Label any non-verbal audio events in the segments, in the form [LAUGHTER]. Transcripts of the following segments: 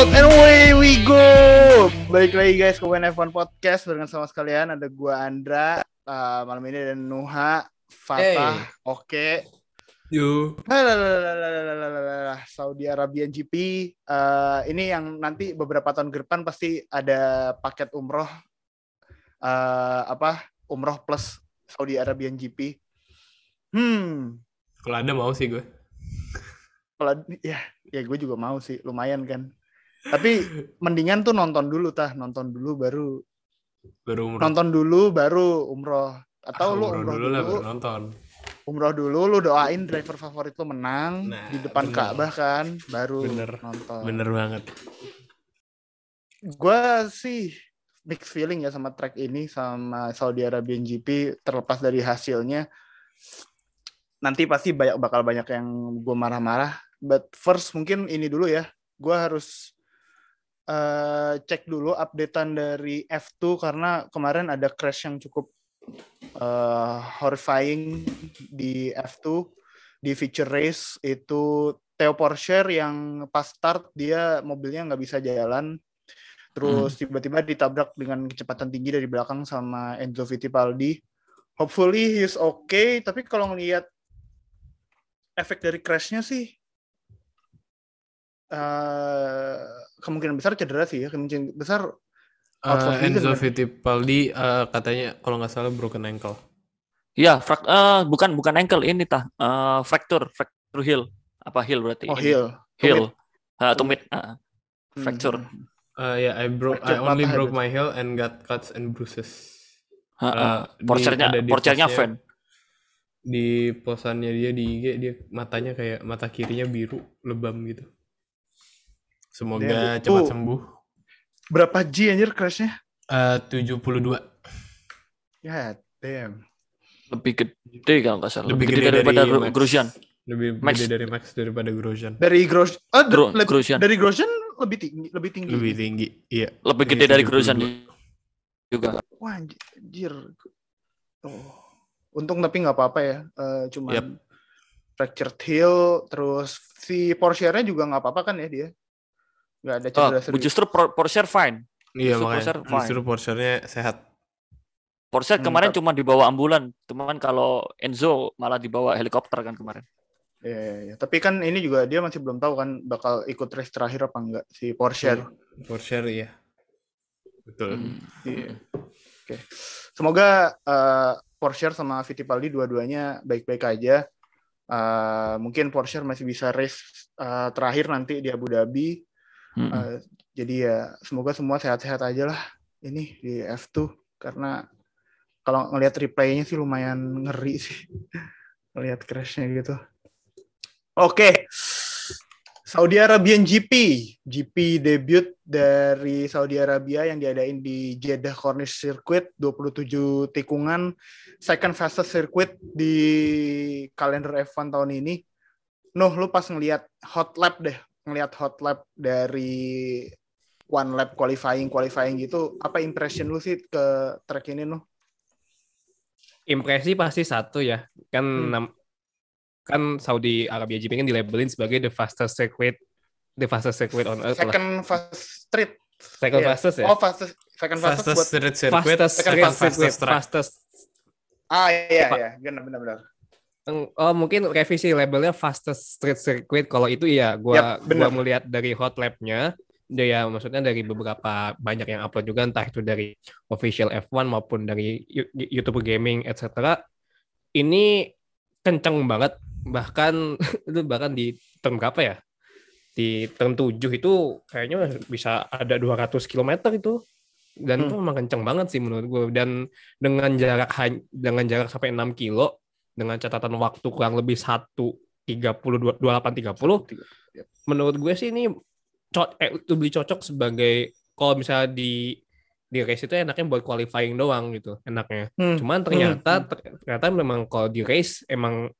out and away we go. Balik lagi guys ke WNF1 Podcast dengan sama sekalian ada gua Andra uh, malam ini ada Nuha, Fatah, Hey. Oke, Yuk. Lalalalalalala, Saudi Arabian GP. Uh, ini yang nanti beberapa tahun ke depan pasti ada paket umroh uh, apa umroh plus Saudi Arabian GP. Hmm, Kalau ada mau sih gue. kalau ya ya gue juga mau sih lumayan kan. Tapi mendingan tuh nonton dulu tah, nonton dulu baru Baru umroh. nonton dulu baru umroh atau Ah, lu umroh umroh dulu dulu, lah baru nonton. umroh dulu lu doain driver favorit lu menang Nah, di depan bener. Ka'bah kan baru Bener. nonton. Bener banget. Gue sih mixed feeling ya sama track ini sama Saudi Arabian GP terlepas dari hasilnya nanti pasti banyak bakal banyak yang gue marah-marah but first mungkin ini dulu ya gue harus eh, cek dulu updatean dari F2 karena kemarin ada crash yang cukup eh, horrifying di F2 di feature race itu Theo Porcher yang pas start dia mobilnya nggak bisa jalan. Terus tiba-tiba ditabrak dengan kecepatan tinggi dari belakang sama Enzo Fittipaldi. Hopefully he's okay tapi kalau ngelihat efek dari crashnya sih eh kemungkinan besar cedera sih ya kemungkinan besar Eh, season Enzo kan? Fittipaldi eh, katanya kalau nggak salah broken ankle. Iya, frak eh, bukan bukan ankle ini tah, Eh, fracture, fracture heel. Apa heel berarti? oh Ini. heel Heel. Ah, Tumit. Hmm. fracture. Eh, ya, I broke, Fracture I only broke my heel and got cuts and bruises. Ada di porchernya postnya. fan. Di posannya dia di IG dia matanya kayak mata kirinya biru lebam gitu. Semoga Dia- cepat uh. sembuh. berapa G anjir crashnya Eh 72. ya damn Lebih gede kalau nggak salah. Lebih Lebih, gede gede daripada dari Max. Grosjean. Lebih Max. gede dari Max daripada Grosjean. dari Gros oh, Gro- lebih- Grosjean. dari Grosjean lebih tinggi lebih tinggi Lebih tinggi. Iya. Lebih gede dari 72. Grosjean juga. Wah, anjir. Oh. Untung tapi nggak apa-apa ya. Eh, cuman Yap. fractured heel, terus si Porsche-nya juga nggak apa-apa kan ya dia? Nggak ada Oh, cedera serius. justru Por- Porsche fine. Iya Justru makanya Porsche fine. justru Porsche-nya sehat. Porsche Hmm, kemarin cuma dibawa ambulan, cuman kalau Enzo malah dibawa helikopter kan kemarin. Iya, iya, iya. Tapi kan ini juga dia masih belum tahu kan bakal ikut race terakhir apa enggak si Porsche. Porsche iya. Betul. Hmm. Iya. Oke. Semoga eh, Porsche sama Fittipaldi dua-duanya baik-baik aja. Eh, mungkin Porsche masih bisa race eh, terakhir nanti di Abu Dhabi. Mm-mm. Eh, jadi ya semoga semua sehat-sehat aja lah ini di F2 karena kalau ngelihat replaynya sih lumayan ngeri sih [LAUGHS] ngelihat crashnya gitu. Oke. Saudi Arabian GP, GP debut dari Saudi Arabia yang diadain di Jeddah Corniche Circuit, 27 tikungan, second fastest circuit di kalender F1 tahun ini. Nuh, lu pas ngelihat hot lap deh, ngelihat hot lap dari one lap qualifying qualifying gitu, apa impression lu sih ke track ini Nuh? impresi pasti satu ya kan Hmm. kan Saudi Arabia GP kan dilabelin sebagai the fastest circuit the fastest circuit on earth lah. Second fast street. second Iya. fastest ya Oh, fastest. Second fastest, Fastest buat street circuit, fastest second street fastest circuit track. fastest Ah iya iya, benar benar benar. Oh mungkin revisi labelnya fastest street circuit. Kalau itu iya gua Yap, benar. gua melihat dari hot lap-nya dia ya maksudnya dari beberapa banyak yang upload juga entah itu dari official F1 maupun dari YouTube gaming etc ini kenceng banget. Bahkan [LAUGHS] itu bahkan di turn berapa ya? Di turn 7 itu kayaknya bisa ada 200 km itu. Dan Hmm. itu memang kenceng banget sih menurut gue dan dengan jarak dengan jarak sampai 6 kilo dengan catatan waktu kurang lebih 1 30 28 30 menurut gue sih ini co- eh, lebih cocok sebagai kalau misalnya di di race itu enaknya buat qualifying doang gitu enaknya. Hmm. cuman ternyata ter- ternyata memang kalau di race emang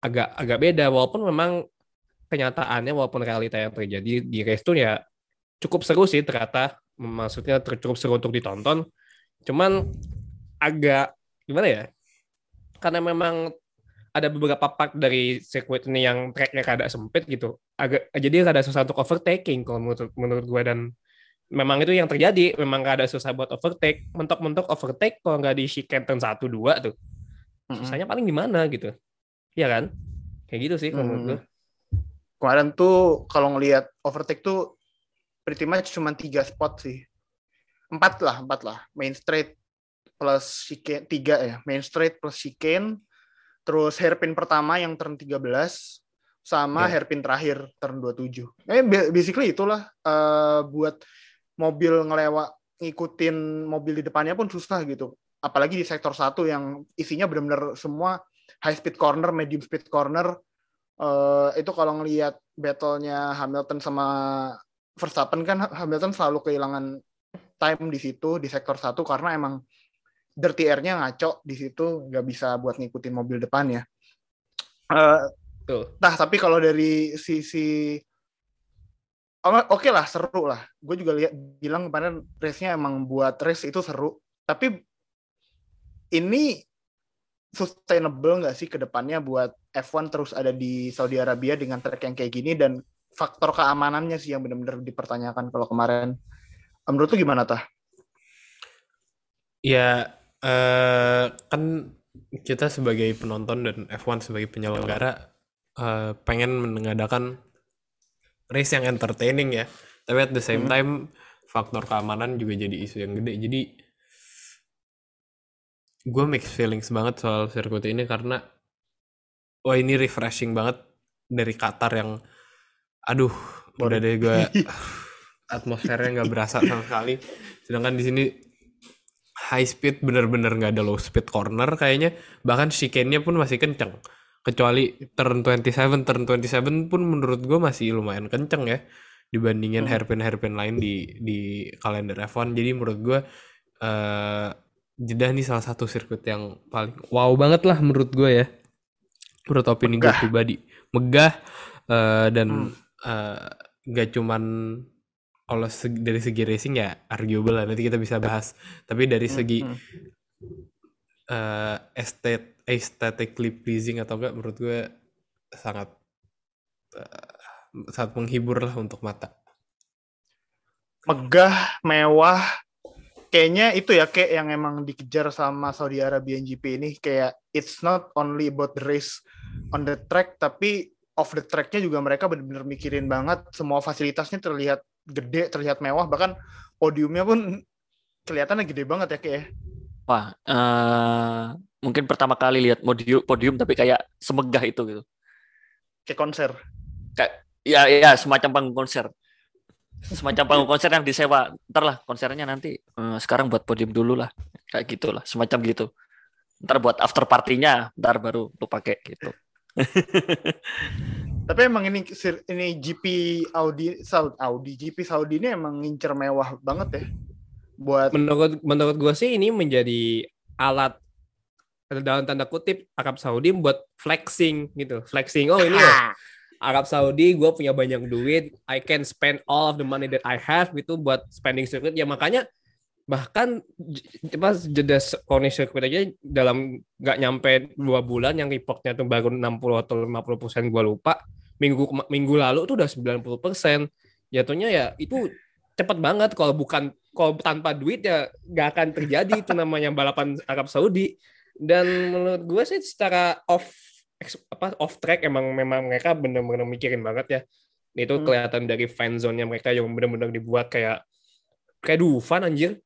agak agak beda walaupun memang kenyataannya walaupun realita yang terjadi di race tuh ya cukup seru sih ternyata maksudnya cukup seru untuk ditonton. Cuman agak gimana ya karena memang ada beberapa part dari sirkuit ini yang tracknya rada sempit gitu. Agak jadi rada susah untuk overtaking kalau menurut menurut gue dan memang itu yang terjadi. Memang rada susah buat overtake. Mentok-mentok overtake kalau nggak di chicane turn 1 2 tuh. Susahnya paling di mana gitu. Iya kan? Kayak gitu sih kalau menurut gue. Kemarin tuh kalau ngelihat overtake tuh pretty much cuma tiga spot sih. Empat lah, empat lah. Main straight plus chicane, tiga ya. Main straight plus chicane. Terus hairpin pertama yang turn 13 sama Ya. hairpin terakhir turn 27. Eh ba- basically itulah eh, buat mobil ngelewat ngikutin mobil di depannya pun susah gitu. Apalagi di sektor satu yang isinya benar-benar semua high speed corner, medium speed corner. Eh, itu kalau ngelihat battle-nya Hamilton sama Verstappen kan Hamilton selalu kehilangan time di situ di sektor satu karena emang dirty air-nya ngaco di situ nggak bisa buat ngikutin mobil depannya. Eh, Betul. Nah, tapi kalau dari sisi Oh, oke lah seru lah. Gue juga lihat bilang kemarin race-nya emang buat race itu seru. Tapi ini sustainable nggak sih ke depannya buat F1 terus ada di Saudi Arabia dengan track yang kayak gini dan faktor keamanannya sih yang benar-benar dipertanyakan kalau kemarin. Menurut lu gimana tah? Ya, eh, kan kita sebagai penonton dan F1 sebagai penyelenggara eh, pengen mengadakan race yang entertaining ya. Tapi at the same Hmm. time faktor keamanan juga jadi isu yang gede. Jadi gue mixed feelings banget soal sirkuit ini karena wah ini refreshing banget dari Qatar yang aduh udah deh gue [LAUGHS] atmosfernya nggak berasa sama sekali. Sedangkan di sini high speed bener-bener nggak ada low speed corner kayaknya. Bahkan chicane-nya pun masih kenceng. Kecuali turn 27 turn 27 pun menurut gue masih lumayan kenceng ya dibandingin Hmm. hairpin-hairpin lain di di kalender F1 jadi menurut gue eh Jeddah nih salah satu sirkuit yang paling wow banget lah menurut gue ya. Menurut opini gue pribadi. Megah eh, dan Hmm. eh, gak cuman kalau dari segi racing ya arguable lah nanti kita bisa bahas tapi dari segi Hmm. eh estet aesthetically pleasing atau enggak menurut gue sangat eh, sangat menghibur lah untuk mata. megah, mewah. Kayaknya itu ya kayak yang emang dikejar sama Saudi Arabian GP ini kayak it's not only about the race on the track tapi off the tracknya juga mereka benar-benar mikirin banget semua fasilitasnya terlihat gede, terlihat mewah bahkan podiumnya pun kelihatannya gede banget ya kayak. Wah, eh, mungkin pertama kali lihat podium, podium tapi kayak semegah itu gitu. kayak konser. Ya, ya semacam panggung konser. Semacam panggung konser yang disewa. Ntar lah konsernya nanti. eh, sekarang buat podium dulu lah. Kayak gitulah, semacam gitu. Ntar buat after partinya, ntar baru lu pakai gitu. [LAUGHS] Tapi emang ini ini GP Audi Saudi, Audi GP Saudi ini emang ngincer mewah banget ya. Buat menurut menurut gue sih ini menjadi alat dalam tanda kutip Arab Saudi buat flexing gitu. Flexing oh ini ya. Arab Saudi gue punya banyak duit I can spend all of the money that I have gitu buat spending circuit. Ya makanya bahkan pas jeda Cornish circuit aja dalam nggak nyampe dua bulan yang reportnya tuh baru 60 atau 50 persen gue lupa minggu minggu lalu tuh udah 90 persen. Jatuhnya ya itu cepet banget. Kalau bukan kalau tanpa duit ya nggak akan terjadi. Itu namanya balapan Arab Saudi. Dan menurut gue sih secara off apa off track emang memang mereka benar-benar mikirin banget ya. Itu Hmm. kelihatan dari fan zone-nya mereka yang benar-benar dibuat kayak kayak Dufan anjir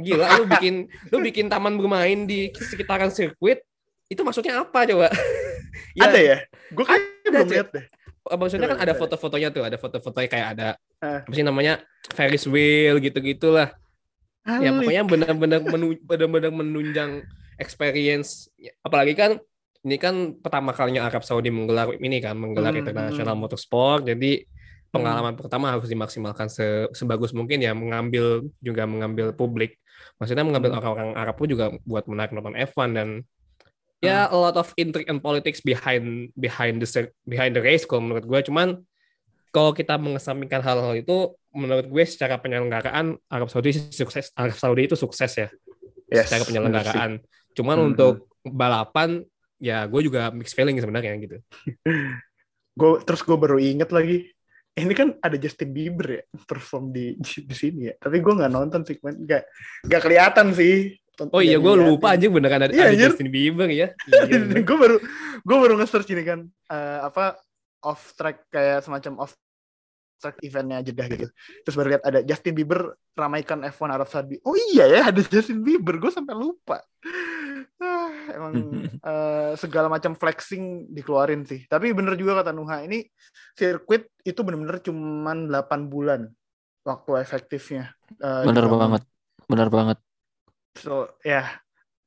gila lu bikin lu bikin taman bermain di sekitaran sirkuit itu maksudnya apa coba [LAUGHS] ada ya? Gue Ada, belum lihat deh. maksudnya kan ada foto-fotonya tuh ada foto-fotonya kayak ada Eh. apa sih namanya Ferris wheel gitu-gitulah ya pokoknya benar-benar menu- benar-benar menunjang experience apalagi kan ini kan pertama kalinya Arab Saudi menggelar ini kan menggelar Hmm, international hmm. motorsport jadi pengalaman pertama harus dimaksimalkan se- sebagus mungkin ya mengambil juga mengambil publik maksudnya mengambil orang-orang Arab pun juga buat menarik nonton F1 dan ya Hmm. a lot of intrigue and politics behind behind the behind the race kalau menurut gue cuman kalau kita mengesampingkan hal-hal itu menurut gue secara penyelenggaraan Arab Saudi sih sukses Arab Saudi itu sukses ya Yes, secara penyelenggaraan cuman Hmm. untuk balapan ya gue juga mixed feeling sebenarnya gitu. [LAUGHS] Gue terus gue baru inget lagi. Ini kan ada Justin Bieber ya perform di di sini ya. Tapi gue nggak nonton sih. Nggak nggak kelihatan sih. Oh iya, gue lupa aja beneran ada, Iya, ada anjir. Justin Bieber ya. [LAUGHS] Iya, gue baru gue baru nge-search ini kan eh, apa off track kayak semacam off track eventnya Jeddah gitu. Terus baru lihat ada Justin Bieber ramaikan F1 Arab Saudi. Oh iya ya ada Justin Bieber. Gue sampai lupa. Emang [LAUGHS] eh, segala macam flexing dikeluarin sih. Tapi bener juga kata Nuha ini sirkuit itu bener-bener cuman 8 bulan waktu efektifnya. eh, Bener dibangun. banget. Bener banget. So ya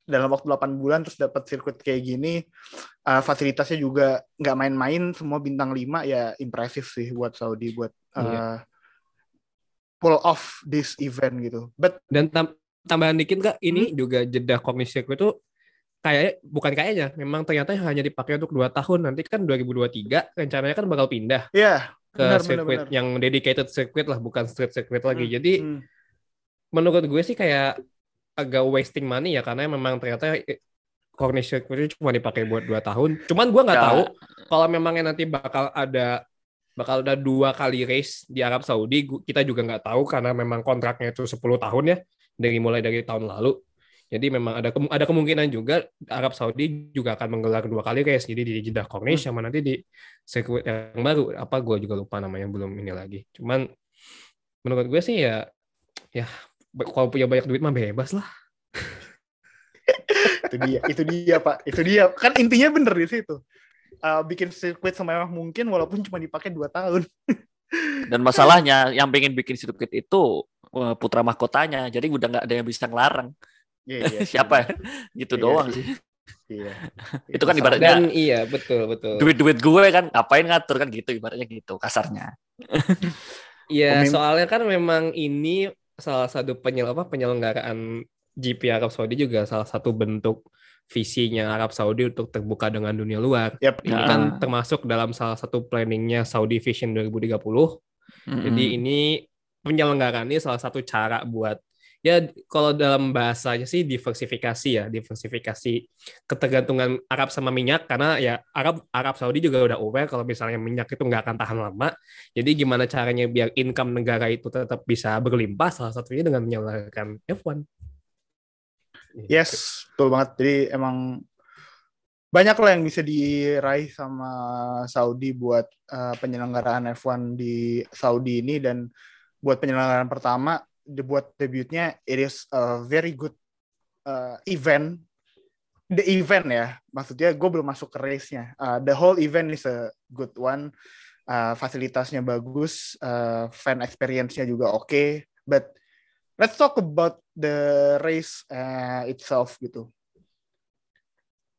dalam waktu 8 bulan terus dapat sirkuit kayak gini uh, fasilitasnya juga nggak main-main semua bintang 5 ya impresif sih buat Saudi buat uh, Iya. pull off this event gitu. But Dan tam- tambahan dikit kak, Hmm. ini juga Jeddah Corniche Circuit itu kayak bukan kayaknya, memang ternyata hanya dipakai untuk dua tahun. Nanti kan 2023 rencananya kan bakal pindah ya ke Benar, benar, sirkuit benar. yang dedicated circuit lah, bukan street circuit lagi. Hmm, Jadi hmm. menurut gue sih kayak agak wasting money ya karena memang ternyata Corniche Circuit itu cuma dipakai buat dua tahun. Cuman gue nggak Ya. tahu kalau memangnya nanti bakal ada bakal ada dua kali race di Arab Saudi. Kita juga nggak tahu karena memang kontraknya itu 10 tahun ya dari mulai dari tahun lalu. Jadi memang ada ada kemungkinan juga Arab Saudi juga akan menggelar dua kali race. Jadi di Jeddah Corniche sama nanti di sirkuit yang baru apa gue juga lupa namanya belum ini lagi. Cuman menurut gue sih ya ya kalau punya banyak duit mah bebas lah. [LAUGHS] itu dia, itu dia Pak, itu dia. Kan intinya bener di situ. Uh, bikin sirkuit semewah mungkin walaupun cuma dipakai 2 tahun. [LAUGHS] Dan masalahnya yang pengen bikin sirkuit itu eh, putra mahkotanya. Jadi udah nggak ada yang bisa ngelarang. Iya, iya, [LAUGHS] Siapa? bener. Gitu Iya doang sih. sih. Iya. [LAUGHS] Itu kan ibaratnya Dan iya betul betul. duit-duit gue kan ngapain ngatur kan gitu ibaratnya gitu kasarnya. [LAUGHS] Iya soalnya kan memang ini salah satu penyel apa penyelenggaraan GP Arab Saudi juga salah satu bentuk visinya Arab Saudi untuk terbuka dengan dunia luar. Yap. Ini Ya. kan termasuk dalam salah satu planningnya Saudi Vision 2030. Mm-mm. Jadi ini penyelenggaraan ini salah satu cara buat ya kalau dalam bahasanya sih diversifikasi ya, diversifikasi ketergantungan Arab sama minyak karena ya Arab Arab Saudi juga udah aware kalau misalnya minyak itu nggak akan tahan lama. Jadi gimana caranya biar income negara itu tetap bisa berlimpah salah satunya dengan menyelenggarakan F1. Yes, betul banget. Jadi emang banyak lah yang bisa diraih sama Saudi buat uh, penyelenggaraan F1 di Saudi ini dan buat penyelenggaraan pertama de- buat debutnya it is a very good uh, event. The event ya, maksudnya gue belum masuk ke race-nya. Uh, the whole event is a good one. Uh, fasilitasnya bagus, uh, fan experience-nya juga oke. But let's talk about the race uh, itself gitu.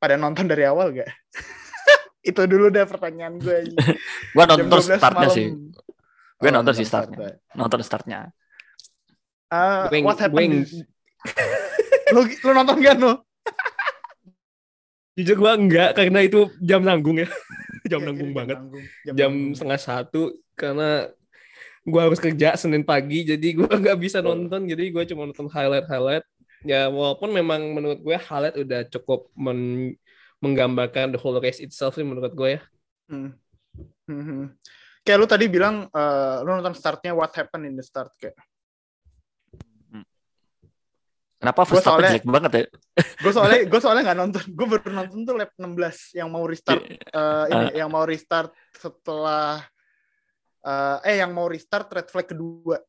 Pada nonton dari awal gak? [LAUGHS] Itu dulu deh pertanyaan gue. [LAUGHS] Gua Jam nonton 12 startnya malam. sih. Gue Oh, nonton sih startnya. startnya. Nonton startnya. Uh, Gue- what happened? gue- [LAUGHS] lu, lu nonton gak no? Jujur gua enggak karena itu jam nanggung ya. [LAUGHS] jam Iya, nanggung banget. nanggung. Jam nanggung. setengah satu karena gua harus kerja Senin pagi jadi gua [LAUGHS] nggak bisa Oh. nonton jadi gua cuma nonton highlight highlight ya walaupun memang menurut gue highlight udah cukup men- menggambarkan the whole race itself sih menurut gue ya Hmm. Hmm, hmm. Kayak lu tadi bilang uh, lu nonton startnya what happened in the start kayak. Kenapa Gua Verstappen jelek banget ya? [LAUGHS] Gue soalnya gue soalnya nggak nonton. Gue baru nonton tuh lap 16 yang mau restart uh, ini yang mau restart setelah uh, eh yang mau restart red flag kedua.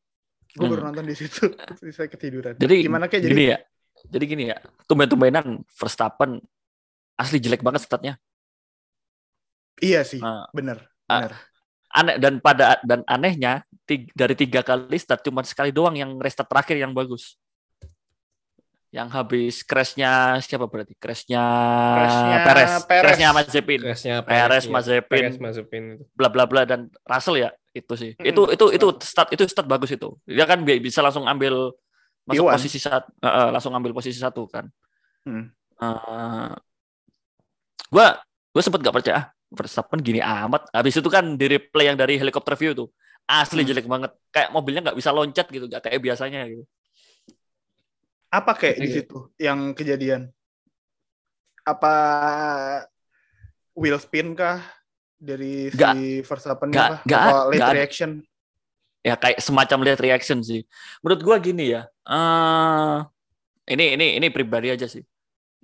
Gue baru Hmm. nonton di situ. [LAUGHS] Terus saya ketiduran. Jadi gimana kayak jadi gini ya. Jadi gini ya. Tumben-tumbenan Verstappen asli jelek banget statnya. iya sih, Nah, bener, Ah. bener. aneh dan pada dan anehnya tig- dari tiga kali start cuma sekali doang yang restart terakhir yang bagus. Yang habis crashnya siapa berarti? Crashnya Crashnya Perez, Perez. crashnya Mazepin, Crashnya Perez, iya. Mazepin, Perez, Mazepin itu. bla bla bla dan Russell ya itu sih. Mm-mm. Itu itu itu start itu start bagus itu. Dia kan bi- bisa langsung ambil masuk P1. posisi satu, eh, eh, langsung ambil posisi satu kan. Hmm. Eh, gua gua sempet gak percaya ah, Verstappen gini amat. Habis itu kan di replay yang dari helikopter view tuh asli Hmm. jelek banget. Kayak mobilnya nggak bisa loncat gitu, gak kayak biasanya gitu. Apa kayak di Iya. situ yang kejadian? Apa wheel spin kah dari si Verstappen nggak- kah? nggak- Atau late ada. reaction? ya kayak semacam lihat reaction sih. Menurut gua gini ya. eh ini ini ini pribadi aja sih.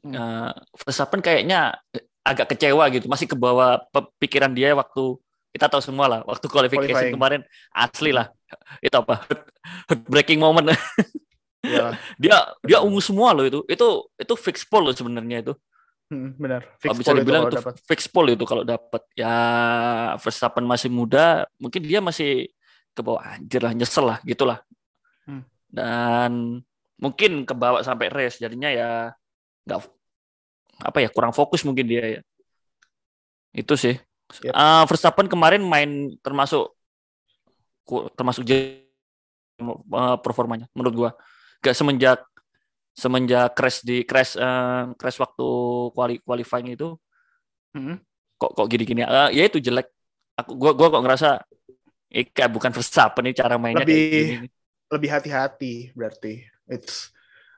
Eh, Verstappen kayaknya agak kecewa gitu, masih ke bawah pikiran dia waktu kita tahu semua lah, waktu qualification Qualifying. kemarin asli lah. Itu apa? breaking moment. [LAUGHS] Ya, dia dia ungu semua loh itu. Itu itu fix pole loh sebenarnya itu. hmm, benar. Fix bisa pole itu dibilang itu dapat. fix pole itu kalau dapat. Ya Verstappen masih muda, mungkin dia masih ke bawah anjir lah, nyesel lah gitulah. Hmm. Dan mungkin ke bawah sampai race jadinya ya nggak apa ya kurang fokus mungkin dia ya. Itu sih. Yep. Eh, Verstappen kemarin main termasuk termasuk eh, performanya menurut gua. Gak semenjak semenjak crash di crash eh, crash waktu quali qualifying itu Hmm. kok kok gini-gini Eh, ya itu jelek aku gua gua kok ngerasa eh, kayak bukan Verstappen nih cara mainnya Lebih- kayak gini. Lebih hati-hati berarti. It's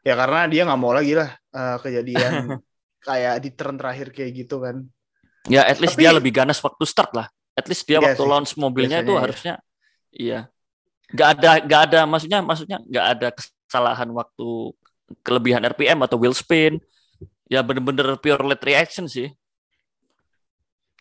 ya karena dia nggak mau lagi lah eh, kejadian [LAUGHS] kayak di turn terakhir kayak gitu kan. ya at least Tapi- dia lebih ganas waktu start lah at least dia Iya waktu sih, launch mobilnya itu biasanya iya. harusnya iya nggak ada nggak ada maksudnya maksudnya nggak ada kesalahan waktu kelebihan RPM atau wheel spin ya bener-bener pure late reaction sih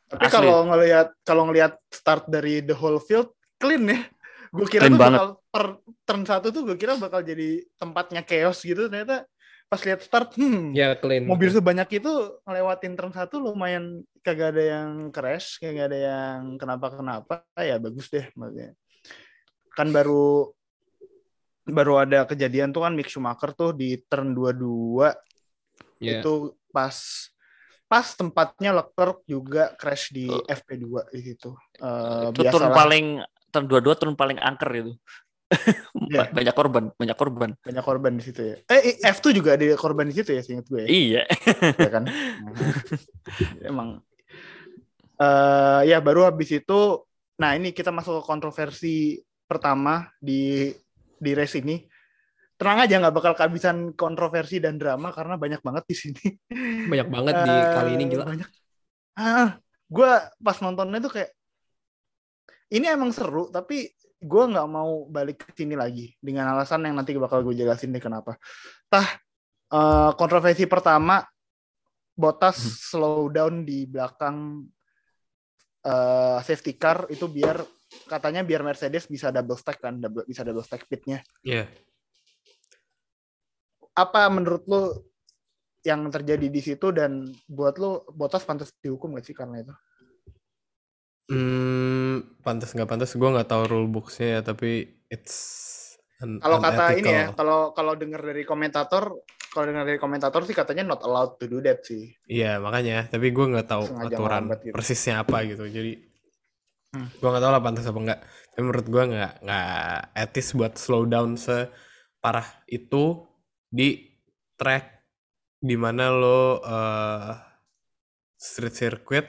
Tapi Asli. kalau ngelihat kalau ngelihat start dari the whole field clean ya. Gue kira Clean tuh banget. bakal per turn satu tuh gue kira bakal jadi tempatnya chaos gitu ternyata pas lihat start hmm Ya clean. mobil sebanyak itu ngelewatin turn satu lumayan kagak ada yang crash kagak ada yang kenapa kenapa ya bagus deh maksudnya kan baru baru ada kejadian tuh kan Mick Schumacher tuh di turn 22 Ya. itu pas pas tempatnya Leclerc juga crash di Uh. FP2 di situ. Eh, itu turn biasalah, paling turn dua-dua turn paling angker itu [LAUGHS] Iya. banyak korban banyak korban banyak korban di situ ya. Eh F2 juga ada korban di situ ya seingat gue ya. iya ya kan. [LAUGHS] [LAUGHS] Emang eh ya baru habis itu nah ini kita masuk ke kontroversi pertama di di race ini. Tenang aja nggak bakal kehabisan kontroversi dan drama karena banyak banget di sini. Banyak banget di Eh, kali ini gila. Banyak. Ah, gue pas nontonnya tuh kayak ini emang seru tapi gue nggak mau balik ke sini lagi dengan alasan yang nanti bakal gue jelasin deh kenapa. Tah eh, kontroversi pertama Bottas Hmm. slow down di belakang eh, safety car itu biar katanya biar Mercedes bisa double stack kan, double, bisa double stack pitnya. Iya. Apa menurut lo yang terjadi di situ dan buat lo Bottas pantas dihukum gak sih karena itu? Hmm, pantas nggak pantas gue nggak tahu rule booksnya ya tapi it's Kalau kata ini ya, kalau kalau dengar dari komentator, kalau dengar dari komentator sih katanya not allowed to do that sih. Iya makanya, tapi gue nggak tahu Sengaja aturan gitu. persisnya apa gitu. Jadi Hmm. gue nggak tahu lah pantas apa enggak. Tapi menurut gue nggak nggak etis buat slow down separah itu di track di mana lo eh, street circuit,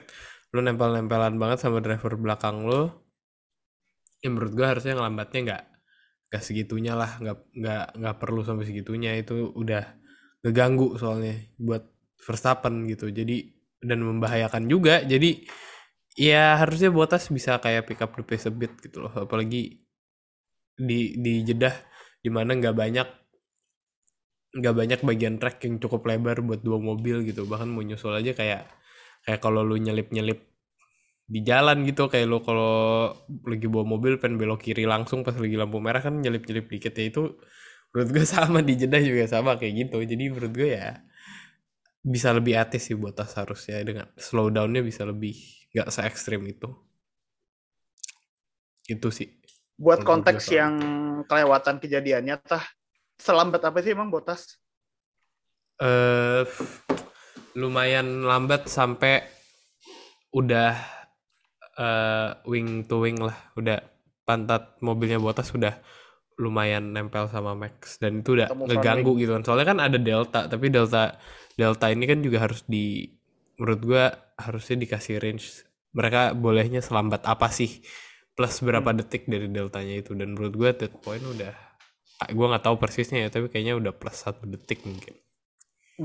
lo nempel-nempelan banget sama driver belakang lo. Ya menurut gue harusnya ngelambatnya nggak nggak segitunya lah, nggak nggak nggak perlu sampai segitunya itu udah ngeganggu soalnya buat Verstappen gitu. Jadi dan membahayakan juga. Jadi ya harusnya Bottas bisa kayak pick up the pace a bit gitu loh. Apalagi di di Jeddah di mana nggak banyak nggak banyak bagian track yang cukup lebar buat dua mobil gitu. Bahkan mau nyusul aja kayak kayak kalau lu nyelip-nyelip di jalan gitu kayak lu kalau lagi bawa mobil pengen belok kiri langsung pas lagi lampu merah kan nyelip-nyelip dikit ya itu menurut gue [LAUGHS] sama di Jeddah juga sama kayak gitu jadi menurut gue ya bisa lebih etis sih buat tas harusnya dengan slow downnya bisa lebih nggak se ekstrim itu. Itu sih. Buat konteks yang kelewatan kejadiannya, tah selambat apa sih emang Bottas? eh lumayan lambat sampai udah eh, wing to wing lah. Udah pantat mobilnya Bottas udah lumayan nempel sama Max. Dan itu udah front ngeganggu gitu kan. Soalnya kan ada delta tapi delta delta ini kan juga harus di menurut gua harusnya dikasih range mereka bolehnya selambat apa sih plus berapa detik dari deltanya itu dan menurut gua that point udah ah, gua nggak tahu persisnya ya tapi kayaknya udah plus satu detik mungkin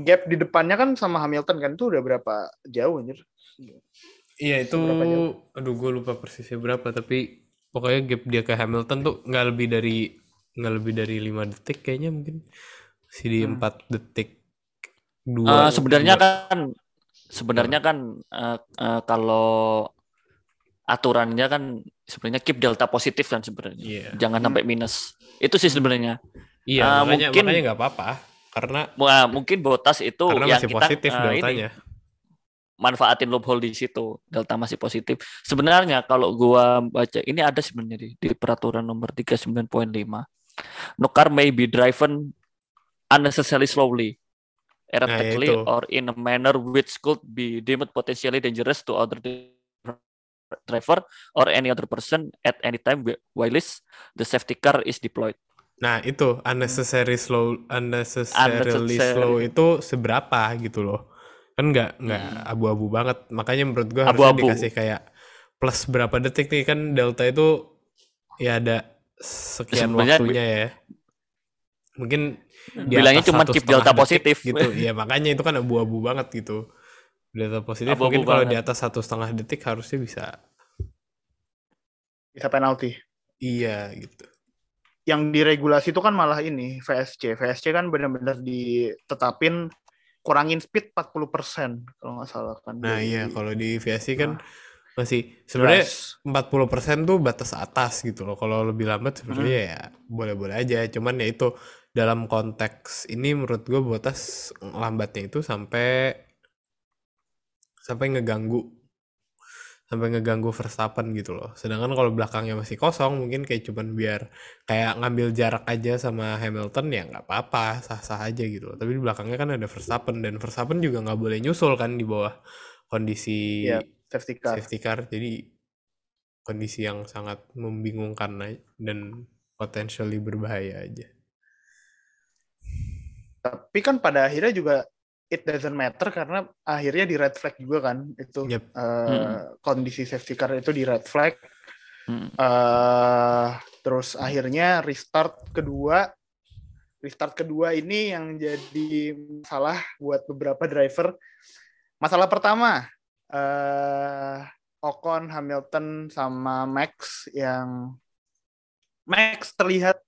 gap di depannya kan sama Hamilton kan tuh udah berapa jauh anjir. Iya itu, aduh gue lupa persisnya berapa tapi pokoknya gap dia ke Hamilton tuh nggak lebih dari nggak lebih dari lima detik kayaknya mungkin masih di Hmm. empat detik Eh, dua. sebenarnya dua. kan sebenarnya kan eh, eh, kalau aturannya kan sebenarnya keep delta positif kan sebenarnya. Iya, Jangan Hmm. sampai minus. Itu sih sebenarnya. iya makanya mungkin- makanya nggak apa-apa karena Wah, mungkin Botas itu karena yang masih kita positif eh, ini, manfaatin loophole di situ. Delta masih positif. Sebenarnya kalau gua baca ini ada sebenarnya di, di peraturan nomor 39.5. No car may be driven unnecessarily slowly, erratically, itu. or in a manner which could be deemed potentially dangerous to other driver or any other person at any time whi- whilst the safety car is deployed. Nah itu unnecessary slow, unnecessarily Unnecessary. slow itu seberapa gitu loh? Kan nggak nggak Hmm. abu-abu banget. Makanya menurut gua harusnya Abu-abu. dikasih kayak plus berapa detik nih kan delta itu ya ada sekian Sebenarnya waktunya ya. Mungkin di Bilangnya cuma keep delta detik positif. gitu. Ya makanya itu kan abu-abu banget gitu. Delta positif Abu-abu mungkin kalau di atas satu setengah detik harusnya bisa Bisa penalti. iya gitu. Yang diregulasi itu kan malah ini VSC. VSC kan benar-benar ditetapin kurangin speed 40% kalau nggak salah kan. Nah dari iya kalau di VSC kan Nah. masih sebenarnya gas. 40% tuh batas atas gitu loh. Kalau lebih lambat sebenarnya Hmm. ya boleh-boleh aja. Cuman ya itu dalam konteks ini menurut gue Botas lambatnya itu sampai sampai ngeganggu sampai ngeganggu Verstappen gitu loh. Sedangkan kalau belakangnya masih kosong mungkin kayak cuman biar kayak ngambil jarak aja sama Hamilton ya nggak apa-apa sah-sah aja gitu loh. Tapi di belakangnya kan ada Verstappen dan Verstappen juga nggak boleh nyusul kan di bawah kondisi Iya, safety car. safety car jadi kondisi yang sangat membingungkan dan potentially berbahaya aja. Tapi kan pada akhirnya juga it doesn't matter karena akhirnya di red flag juga kan itu Yep. eh, Hmm. kondisi safety car itu di red flag. Hmm. eh terus akhirnya restart kedua, restart kedua ini yang jadi masalah buat beberapa driver. Masalah pertama, eh Ocon, Hamilton, sama Max yang Max terlihat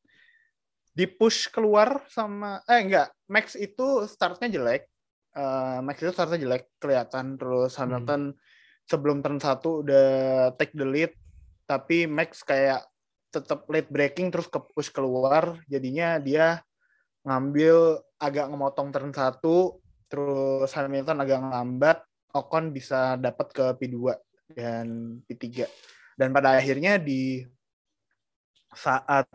di push keluar sama eh enggak Max itu startnya jelek. Eh, Max itu startnya jelek kelihatan. Terus Hamilton sebelum turn satu udah take the lead. Tapi Max kayak tetap late braking terus ke push keluar. Jadinya dia ngambil agak ngemotong turn satu terus Hamilton agak lambat Ocon bisa dapat ke P2 dan P3 dan pada akhirnya di saat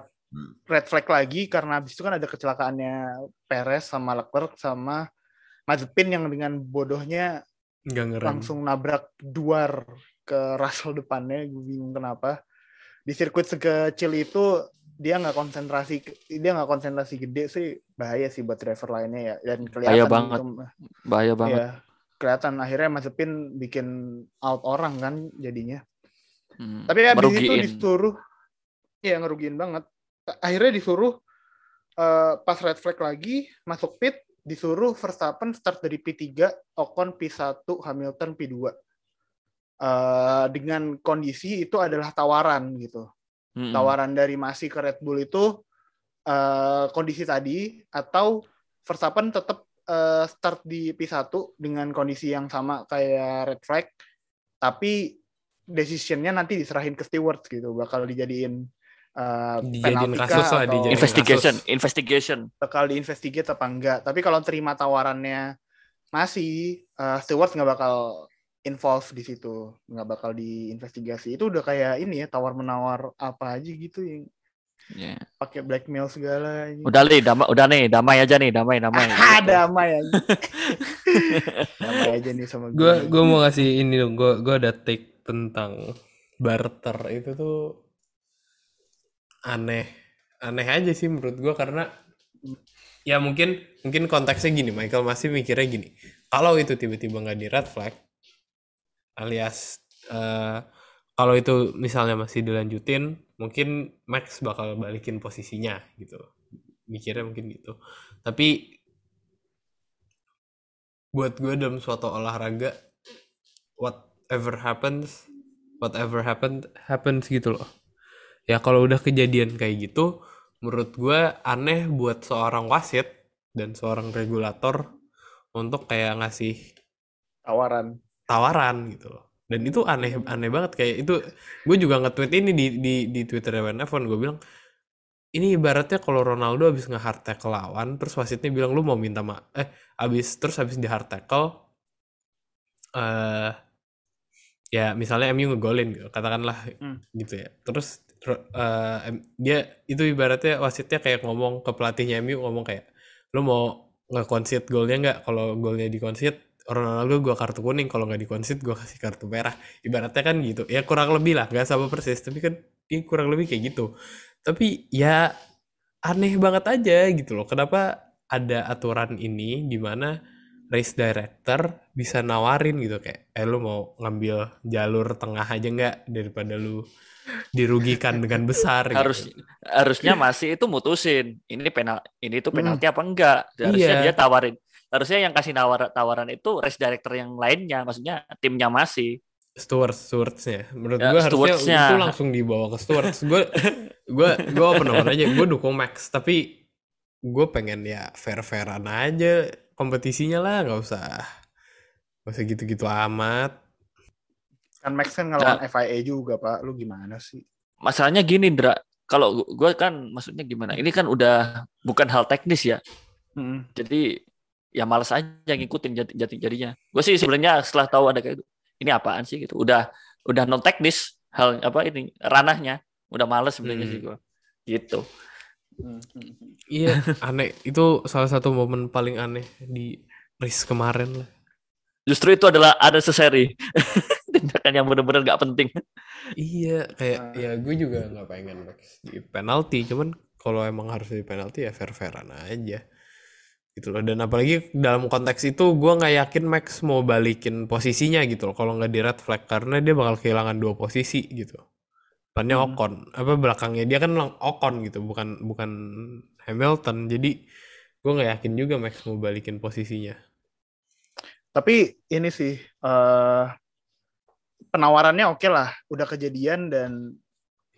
red flag lagi karena habis itu kan ada kecelakaannya Perez sama Leclerc sama Mazepin yang dengan bodohnya Nggak ngerem. langsung nabrak duar ke Russell depannya gue bingung kenapa di sirkuit sekecil itu dia nggak konsentrasi dia nggak konsentrasi gede sih bahaya sih buat driver lainnya ya dan kelihatan banget. gitu, Bahaya banget. ya kelihatan akhirnya Mazepin bikin out orang kan jadinya Hmm. tapi habis itu Merugiin. disuruh ya ngerugiin banget akhirnya disuruh eh, pas red flag lagi masuk pit disuruh Verstappen start dari P3 Ocon P1 Hamilton P2 Eh, dengan kondisi itu adalah tawaran gitu Mm-mm. tawaran dari Masi ke Red Bull itu eh, kondisi tadi atau Verstappen tetap eh, start di P1 dengan kondisi yang sama kayak red flag tapi decisionnya nanti diserahin ke stewards gitu bakal dijadiin eh, Dijadiin penalti kasus lah, atau dijadiin investigation, kasus. investigation. bakal diinvestigate apa enggak tapi kalau terima tawarannya masih eh, stewards nggak bakal involve di situ nggak bakal diinvestigasi itu udah kayak ini ya tawar menawar apa aja gitu yang Ya. pakai blackmail segala ini. Udah nih, damai, udah nih, damai aja nih, damai, damai. [LAUGHS] Ah, Gitu. damai aja. [LAUGHS] damai aja nih sama gue. gue mau ngasih ini dong. Gue gue ada take tentang barter itu tuh aneh. Aneh aja sih menurut gue karena ya mungkin mungkin konteksnya gini Michael masih mikirnya gini. Kalau itu tiba-tiba nggak di red flag alias eh, kalau itu misalnya masih dilanjutin mungkin Max bakal balikin posisinya gitu. Mikirnya mungkin gitu. Tapi buat gue dalam suatu olahraga whatever happens whatever happened happens gitu loh ya kalau udah kejadian kayak gitu menurut gue aneh buat seorang wasit dan seorang regulator untuk kayak ngasih tawaran. tawaran gitu loh. Dan itu aneh aneh banget. Kayak itu gue juga nge-tweet ini di di di Twitter F1 gue bilang ini ibaratnya kalau Ronaldo habis nge-hard tackle lawan terus wasitnya bilang lu mau minta ma eh habis terus habis di hard tackle eh ya misalnya MU ngegolin gitu, katakanlah Hmm. gitu ya. Terus em- dia itu ibaratnya wasitnya kayak ngomong ke pelatihnya MU ngomong kayak lu mau nge-concede golnya nggak? Kalau golnya di-concede Ronaldo gua kartu kuning. Kalau nggak di-concede gua kasih kartu merah. Ibaratnya kan gitu. Ya kurang lebih lah nggak sama persis. Tapi kan ini kurang lebih kayak gitu. Tapi ya aneh banget aja gitu loh. Kenapa ada aturan ini di mana race director bisa nawarin gitu kayak eh lu mau ngambil jalur tengah aja nggak? Daripada lu dirugikan dengan besar harus gitu. harusnya masih itu mutusin ini penal ini tuh penalti apa enggak? Harusnya Iya. dia tawarin harusnya yang kasih nawar tawaran itu race director yang lainnya maksudnya timnya masih Stewart stewardsnya. Menurut Ya, gue harusnya itu langsung dibawa ke stewards. Gue gue gue open open aja gue dukung Max. Tapi gue pengen ya fair fairan aja. Kompetisinya lah nggak usah nggak usah gitu gitu amat kan Max kan ngelawan FIA juga pak. Lu gimana sih? Masalahnya gini Indra kalau gue kan maksudnya gimana? Ini kan udah bukan hal teknis ya. Hmm. jadi ya males aja ngikutin jati, jati jadinya. Gue sih sebenarnya setelah tahu ada kayak itu ini apaan sih? gitu. Udah udah non teknis hal apa ini ranahnya. Udah males sebenarnya Hmm. sih gue gitu. Hmm, hmm, hmm. iya aneh. Itu salah satu momen paling aneh di race kemarin lah. Justru itu adalah ada seseri [LAUGHS] tindakan yang benar-benar nggak penting. Iya kayak Ah. ya gue juga nggak pengen Max di penalti cuman kalau emang harus di penalti ya fair fairan aja. Gitu loh dan apalagi dalam konteks itu gue nggak yakin Max mau balikin posisinya gitu loh. Kalau nggak di red flag karena dia bakal kehilangan dua posisi gitu. Depannya Hmm. Ocon apa belakangnya dia kan lang- Ocon gitu bukan bukan Hamilton. Jadi gue nggak yakin juga Max mau balikin posisinya. Tapi ini sih eh penawarannya oke lah. Udah kejadian dan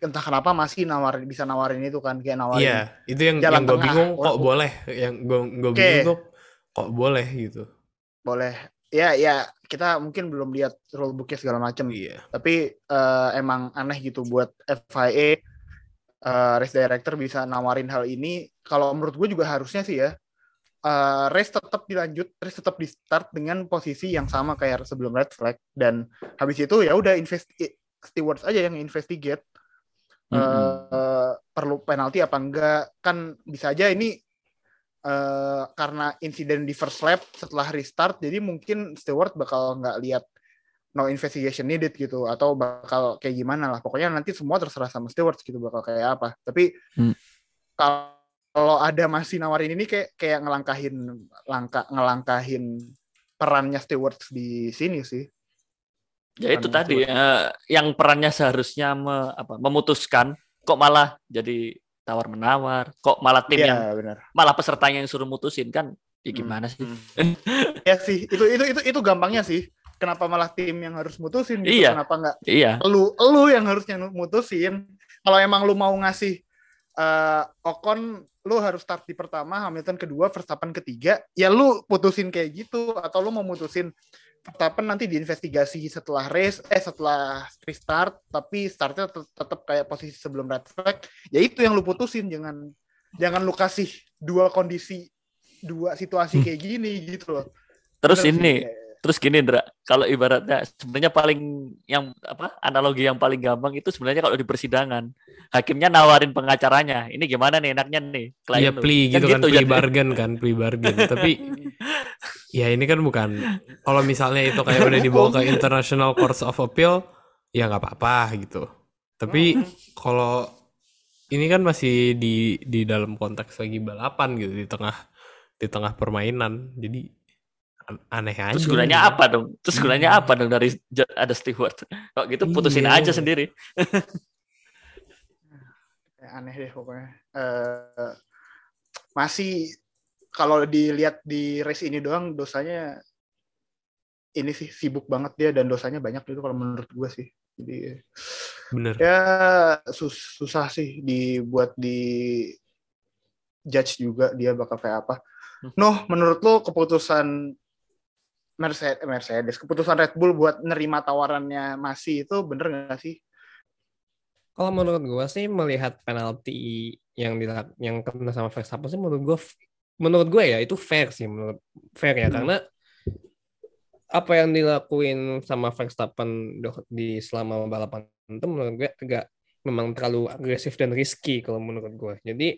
entah kenapa masih nawarin bisa nawarin itu kan kayak nawarin iya itu yang jalan yang gue bingung kok Wah, boleh? Yang gue gue Oke. bingung tuh kok boleh gitu. Boleh. Ya ya kita mungkin belum lihat rulebooknya segala macam iya. Tapi eh, emang aneh gitu buat FIA eh, race director bisa nawarin hal ini. Kalau menurut gue juga harusnya sih ya eh, race tetap dilanjut race tetap di start dengan posisi yang sama kayak sebelum red flag. Dan habis itu ya udah investi stewards aja yang investigate. Eh, perlu penalti apa enggak? Kan bisa aja ini eh, karena insiden di first lap setelah restart jadi mungkin steward bakal nggak lihat no investigation needed gitu atau bakal kayak gimana lah. Pokoknya nanti semua terserah sama stewards gitu bakal kayak apa. Tapi Hmm. kalau ada masih nawarin ini kayak kayak ngelangkahin langkah ngelangkahin perannya stewards di sini sih. Ya itu Bukan tadi eh, yang perannya seharusnya me- apa, memutuskan kok malah jadi tawar menawar kok malah tim yang Iya benar. malah pesertanya yang suruh mutusin kan? Ya gimana sih? [LAUGHS] Ya sih itu itu itu itu gampangnya sih. Kenapa malah tim yang harus mutusin gitu? Iya. kenapa nggak iya. lu lu yang harusnya mutusin? Kalau emang lu mau ngasih eh Ocon lu harus start di pertama Hamilton kedua Verstappen ketiga ya lu putusin kayak gitu atau lu mau mutusin Verstappen nanti diinvestigasi setelah race eh setelah restart tapi startnya tet- tetap kayak posisi sebelum red flag ya itu yang lu putusin jangan jangan lu kasih dua kondisi dua situasi kayak gini gitu loh terus Bener sih, ini. Terus gini Indra kalau ibaratnya sebenarnya paling yang apa analogi yang paling gampang itu sebenarnya kalau di persidangan hakimnya nawarin pengacaranya ini gimana nih enaknya nih Iya klien lu. plea gitu kan, plea jadi. bargain kan, plea bargain. Tapi [LAUGHS] ya ini kan bukan kalau misalnya itu kayak udah dibawa ke International Court of Appeal, ya nggak apa-apa gitu. Tapi kalau ini kan masih di di dalam konteks lagi balapan gitu di tengah di tengah permainan. Jadi aneh aja. terus gunanya gitu. apa dong terus gunanya apa dong dari ada steward kok gitu putusin Iya. aja sendiri Kayak [LAUGHS] aneh deh pokoknya. Eh, masih kalau dilihat di race ini doang dosanya ini sih sibuk banget dia dan dosanya banyak itu kalau menurut gue sih. Jadi Bener. ya sus- susah sih dibuat di judge juga dia bakal kayak apa. Hmm. Noh, menurut lo keputusan Mercedes, Mercedes, keputusan Red Bull buat nerima tawarannya masih itu bener nggak sih? Kalau menurut gue sih melihat penalti yang dilak yang kena sama Verstappen sih menurut gue menurut gue ya itu fair sih menurut fair ya Hmm. karena apa yang dilakuin sama Verstappen di selama balapan itu menurut gue agak memang terlalu agresif dan risky kalau menurut gue. Jadi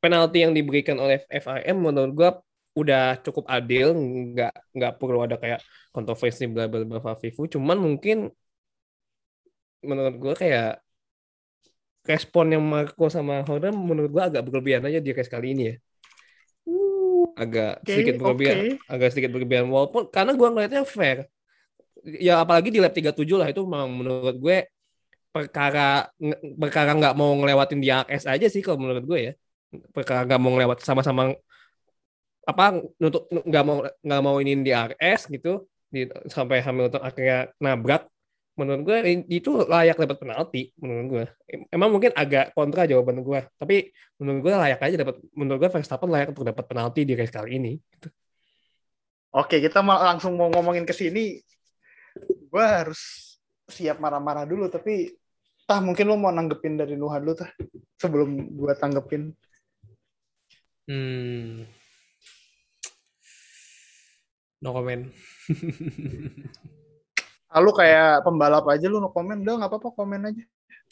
penalti yang diberikan oleh FIM menurut gue udah cukup adil, nggak nggak perlu ada kayak kontroversi bla bla bla Vivu. Cuman mungkin menurut gue kayak responnya Marco sama Horner menurut gue agak berlebihan aja di race kali ini ya. Agak Oke, sedikit berlebihan, oke. agak sedikit berlebihan walaupun karena gue ngeliatnya fair. Ya apalagi di lap 37 lah itu memang menurut gue perkara perkara nggak mau ngelewatin di AS aja sih kalau menurut gue ya. Perkara nggak mau ngelewat sama-sama apa untuk nggak mau nggak mau ini di RS gitu di, sampai Hamilton akhirnya nabrak menurut gue itu layak dapat penalti menurut gue emang mungkin agak kontra jawaban gue tapi menurut gue layak aja dapat menurut gue Verstappen layak untuk dapat penalti di race kali ini Oke, kita mau langsung mau ngomongin ke sini. Gue harus siap marah-marah dulu, tapi tah mungkin lo mau nanggepin dari Nuhan dulu tah sebelum gue tanggepin. Hmm. No comment. [LAUGHS] Ah, lu kayak pembalap aja lu no komen, udah nggak apa-apa komen aja.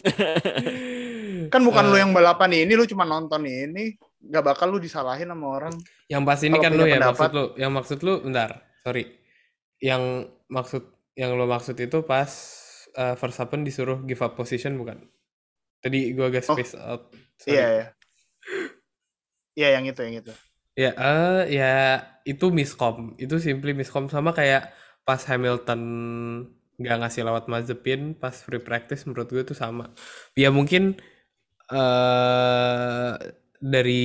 [LAUGHS] Kan bukan Eh, lu yang balapan ini, lu cuma nonton ini, nggak bakal lu disalahin sama orang. Yang pas ini kan lu ya pendapat. maksud lu, yang maksud lu bentar, sorry. Yang maksud yang lu maksud itu pas uh, Verstappen disuruh give up position bukan? Tadi gua agak Oh. space out. sorry. Iya ya. Iya yang itu yang itu. Ya, eh ya itu miskom. Itu simply miskom sama kayak pas Hamilton nggak ngasih lewat Mazepin pas free practice menurut gue itu sama. Ya mungkin eh dari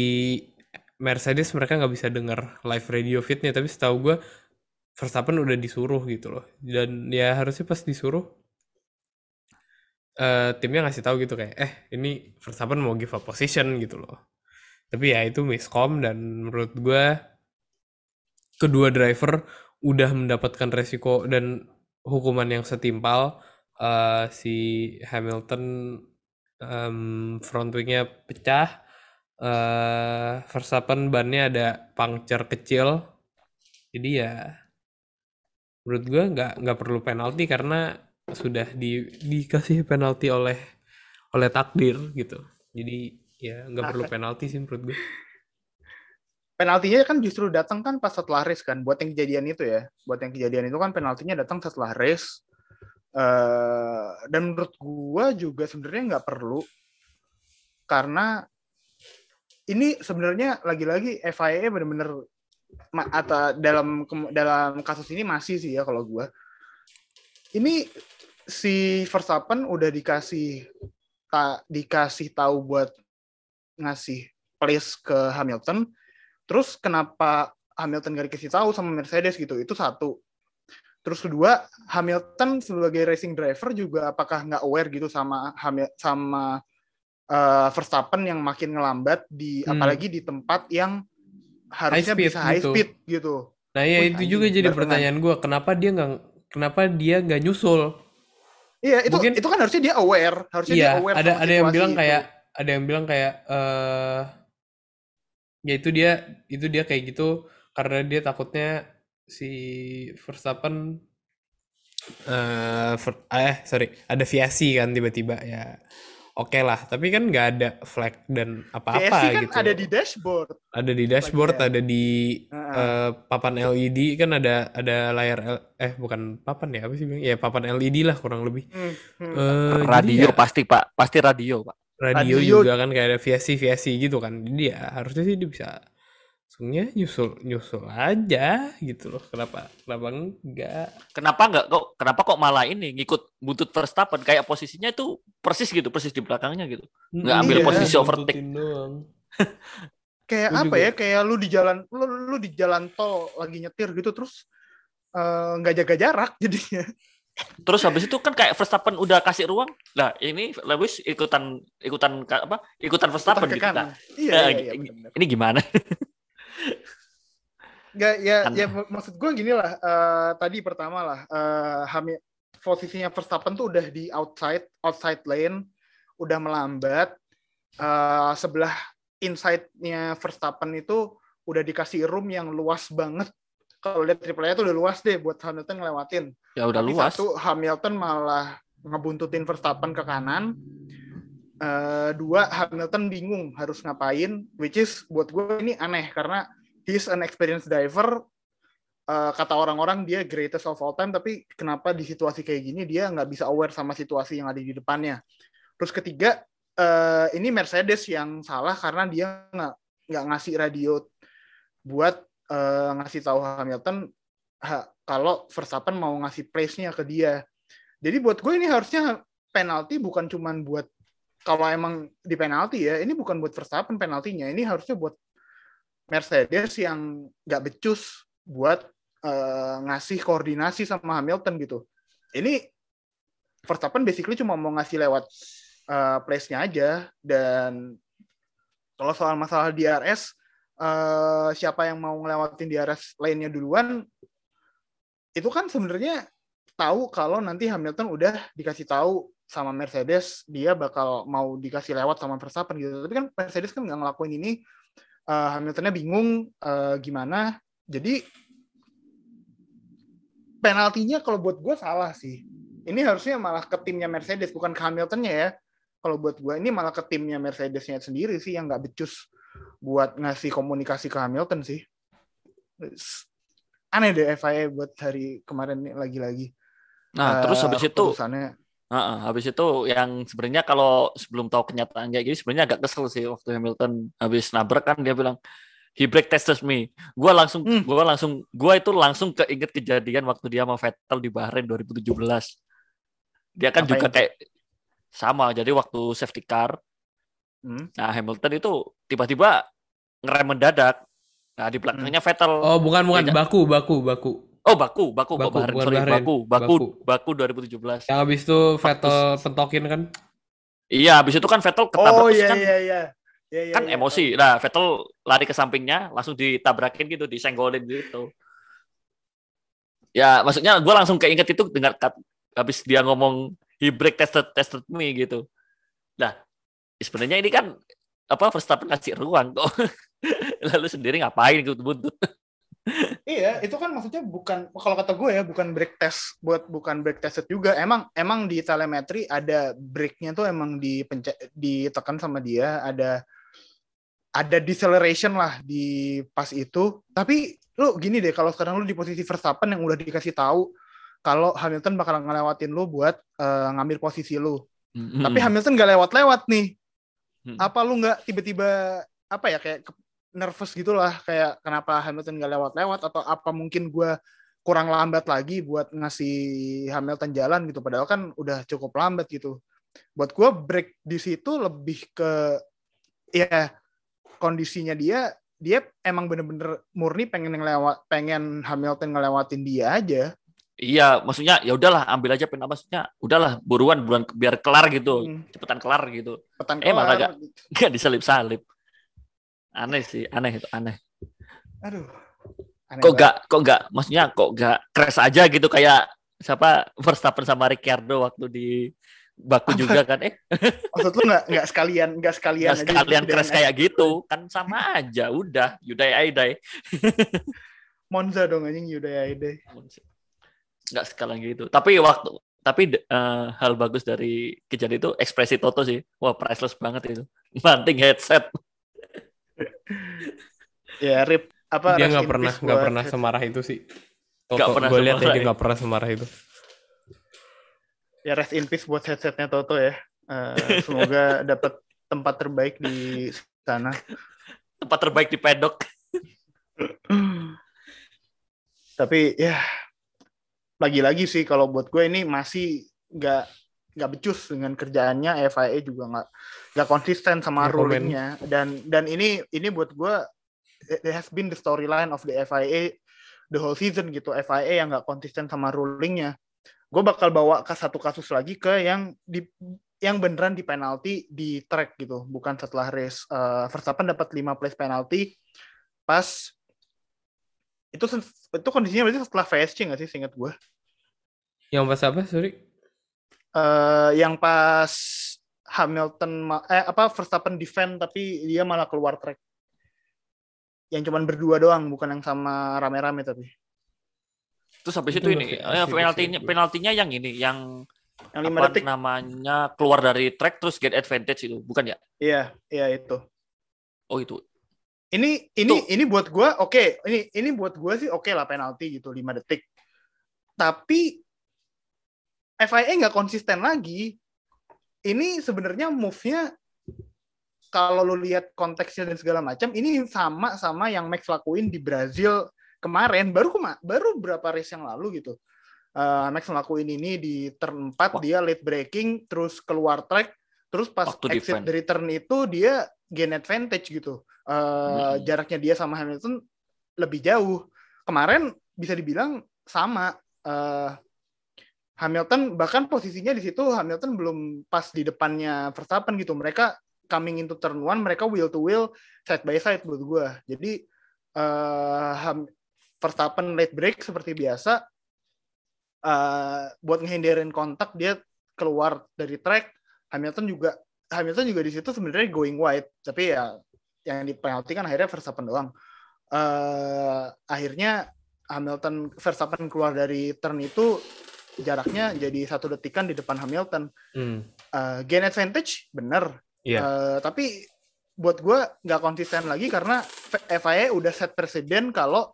Mercedes mereka nggak bisa dengar live radio fitnya, tapi setahu gue Verstappen udah disuruh gitu loh. Dan ya harusnya pas disuruh eh timnya ngasih tahu gitu kayak eh ini Verstappen mau give up position gitu loh tapi ya itu miskom dan menurut gue kedua driver udah mendapatkan resiko dan hukuman yang setimpal Eh, si Hamilton em, front wingnya pecah eh Verstappen bannya ada puncture kecil. Jadi ya menurut gue nggak nggak perlu penalti karena sudah di dikasih penalti oleh oleh takdir gitu. Jadi ya nggak perlu penalti sih menurut gue Penaltinya kan justru datang kan pas setelah race kan, buat yang kejadian itu ya. Buat yang kejadian itu kan penaltinya datang setelah race. Eh, dan menurut gua juga sebenarnya nggak perlu karena ini sebenarnya lagi-lagi FIA benar-benar atau dalam dalam kasus ini masih sih ya kalau gua. Ini si Verstappen udah dikasih tak dikasih tahu buat ngasih place ke Hamilton. Terus kenapa Hamilton gak dikasih tahu sama Mercedes gitu? Itu satu. Terus kedua, Hamilton sebagai racing driver juga apakah nggak aware gitu sama Hamil sama eh, Verstappen yang makin ngelambat di Hmm. apalagi di tempat yang harusnya High speed bisa high gitu. speed gitu. nah ya Wih, itu juga jadi pertanyaan gue kenapa dia nggak kenapa dia nggak nyusul Iya, itu Mungkin- itu kan harusnya dia aware, harusnya iya dia aware ada ada yang bilang itu. kayak ada yang bilang kayak eh ya itu dia itu dia kayak gitu karena dia takutnya si Verstappen eh ver- eh sorry ada viasi kan tiba-tiba ya oke lah. Tapi kan nggak ada flag dan apa-apa VSC kan gitu. ada di dashboard. ada di dashboard ada di eh, papan LED kan ada ada layar L- eh bukan papan ya apa sih bilang ya papan LED lah kurang lebih. Hmm, hmm. Eh, jadi radio ya- pasti pak, pasti radio pak. Radio, Radio- juga kan kayak ada viasi-viasi gitu kan. Jadi ya harusnya sih dia bisa langsungnya nyusul nyusul aja gitu loh. Kenapa kenapa enggak? Kenapa nggak kok? Kenapa kok malah ini ngikut buntut Verstappen kayak posisinya itu persis gitu, persis di belakangnya gitu. Nggak ambil Iya, posisi overtake. buntutin doang. [LAUGHS] kayak Gua apa juga- ya kayak lu di jalan lu, lu di jalan tol lagi nyetir gitu terus eh, nggak jaga jarak jadinya. [LAUGHS] Terus habis itu kan kayak Verstappen udah kasih ruang. Nah, ini Lewis ikutan ikutan apa? Ikutan Verstappen gitu. Nah, Iya, eh, iya, iya, ini gimana? [LAUGHS] Nggak, ya, Kan- ya mak- maksud gue gini lah. eh, tadi pertama lah, eh, Hamil posisinya Verstappen tuh udah di outside outside lane, udah melambat. Eh, sebelah inside-nya Verstappen itu udah dikasih room yang luas banget. Kalau lihat triple A itu udah luas deh buat Hamilton ngelewatin. Ya udah Tapi luas. Satu, Hamilton malah ngebuntutin Verstappen ke kanan. Eh, dua, Hamilton bingung harus ngapain, which is buat gue ini aneh karena he's an experienced driver. Eh, kata orang-orang dia greatest of all time, tapi kenapa di situasi kayak gini dia nggak bisa aware sama situasi yang ada di depannya. Terus ketiga, eh, ini Mercedes yang salah karena dia nggak nggak ngasih radio buat eh, ngasih tahu Hamilton ha- kalau Verstappen mau ngasih place-nya ke dia. Jadi buat gue ini harusnya penalti bukan cuman buat kalau emang di penalti ya, ini bukan buat Verstappen penaltinya, ini harusnya buat Mercedes yang nggak becus buat eh, ngasih koordinasi sama Hamilton gitu. Ini Verstappen basically cuma mau ngasih lewat eh, place-nya aja dan kalau soal masalah DRS eh, siapa yang mau ngelewatin DRS lainnya duluan itu kan sebenarnya tahu kalau nanti Hamilton udah dikasih tahu sama Mercedes dia bakal mau dikasih lewat sama Verstappen gitu. Tapi kan Mercedes kan nggak ngelakuin ini. Eh, Hamiltonnya bingung eh, gimana. Jadi penaltinya kalau buat gue salah sih. Ini harusnya malah ke timnya Mercedes bukan ke Hamiltonnya ya. Kalau buat gue ini malah ke timnya Mercedesnya sendiri sih yang nggak becus buat ngasih komunikasi ke Hamilton sih. Aneh deh FIA buat hari kemarin lagi-lagi. Nah, terus Eh, habis itu keputusannya Heeh, habis itu yang sebenarnya kalau sebelum tahu kenyataan kayak gini sebenarnya agak kesel sih waktu Hamilton habis nabrak kan dia bilang he brake tested me. Gua langsung Hmm. gua langsung gua itu langsung keinget kejadian waktu dia sama Vettel di Bahrain 2017. Dia kan Apa juga itu? kayak sama. Jadi waktu safety car, Hmm. nah Hamilton itu tiba-tiba ngerem mendadak. Nah, di belakangnya Vettel. Oh, bukan bukan Iya. Baku, Baku, Baku. Oh, Baku, Baku, kok Baku, Bahrain. Sorry, Bahrain. Baku, Baku, Baku. Baku 2017. Yang habis itu Vettel pentokin kan? Iya, habis itu kan Vettel ketabrak Oh iya kan iya iya. Iya, iya, kan iya. emosi. Nah, Vettel lari ke sampingnya, langsung ditabrakin gitu, disenggolin gitu. Ya, maksudnya gue langsung keinget itu dengar habis dia ngomong he break tested tested me gitu. Nah, sebenarnya ini kan apa Verstappen ngasih ruang kok. [LAUGHS] Lalu sendiri ngapain gitu buntut. [LAUGHS] Iya, itu kan maksudnya bukan kalau kata gue ya bukan break test buat bukan break tested juga. Emang emang di telemetri ada breaknya tuh emang dipence ditekan sama dia, ada ada deceleration lah di pas itu. Tapi lu gini deh kalau sekarang lu di posisi Verstappen yang udah dikasih tahu kalau Hamilton bakal ngelewatin lu buat eh, ngambil posisi lu. Tapi Hamilton gak lewat-lewat nih. Hmm. Apa lu nggak tiba-tiba apa ya kayak nervous gitulah kayak kenapa Hamilton gak lewat-lewat atau apa mungkin gue kurang lambat lagi buat ngasih Hamilton jalan gitu padahal kan udah cukup lambat gitu. Buat gue break di situ lebih ke ya kondisinya dia dia emang bener-bener murni pengen ngelewat pengen Hamilton ngelewatin dia aja. Iya, maksudnya ya udahlah ambil aja pen maksudnya udahlah buruan buruan biar kelar gitu. Hmm, Cepetan kelar gitu. petan Eh, malah kelar. Enggak [LAUGHS] disalip-salip. Aneh sih, aneh itu aneh. Aduh. Aneh kok banget. gak kok gak maksudnya kok gak crash aja gitu kayak siapa Verstappen sama Ricciardo waktu di Baku Apa? [LAUGHS] juga kan eh Maksud lu nggak nggak sekalian nggak sekalian nggak sekalian gitu crash dengan kayak gitu kan sama aja udah Yudai Aidai Monza dong anjing Yuda Aide. Nggak sekalian gitu tapi waktu tapi eh, hal bagus dari kejadian itu ekspresi Toto sih wah priceless banget itu [LAUGHS] banting headset Ya rip apa dia nggak pernah nggak pernah semarah itu sih. Nggak Toto, pernah gue lihat ya dia ya. nggak pernah semarah itu. ya rest in peace buat headsetnya Toto ya. Eh, semoga [LAUGHS] dapat tempat terbaik di sana. tempat terbaik di pedok Tapi ya lagi-lagi sih kalau buat gue ini masih nggak nggak becus dengan kerjaannya. FIA juga nggak nggak konsisten sama Nggak komen. rulingnya. Dan dan ini ini buat gue it has been the storyline of the FIA the whole season gitu. FIA yang nggak konsisten sama rulingnya. Gue bakal bawa ke satu kasus lagi ke yang di yang beneran di penalti di track gitu. Bukan setelah race uh, Verstappen dapat 5 place penalti pas itu itu kondisinya berarti setelah VSC nggak sih seingat gue Yang pas apa, sorry? eh yang pas Hamilton eh apa Verstappen defend tapi dia malah keluar track yang cuman berdua doang bukan yang sama rame-rame tapi Terus habis Itu itu ini eh, penaltinya penaltinya yang ini yang yang lima apa detik namanya keluar dari track terus get advantage itu bukan ya? iya iya itu Oh itu. ini ini Tuh. ini buat gue oke ini ini buat gue sih oke lah penalti gitu 5 detik tapi FIA nggak konsisten lagi ini sebenarnya move-nya kalau lu lihat konteksnya dan segala macam ini sama sama yang Max lakuin di Brazil kemarin baru kema baru berapa race yang lalu gitu Eh, Max ngelakuin ini di turn 4 Wah. dia late braking terus keluar track terus pas Waktu exit defend. dari turn itu dia gain advantage gitu Eh, Mm-mm. jaraknya dia sama Hamilton lebih jauh kemarin bisa dibilang sama Eh, Hamilton bahkan posisinya di situ Hamilton belum pas di depannya Verstappen gitu. Mereka coming into turn one mereka wheel to wheel side by side buat gue jadi Ham- Verstappen late break seperti biasa eh buat ngehindarin kontak dia keluar dari track. Hamilton juga Hamilton juga di situ sebenarnya going wide. Tapi ya yang di penalti kan akhirnya Verstappen doang. Eh akhirnya Hamilton Verstappen keluar dari turn itu jaraknya jadi satu detikan di depan Hamilton Hmm. Eh, gain advantage bener Iya. Eh, tapi buat gue nggak konsisten lagi karena FIA udah set presiden kalau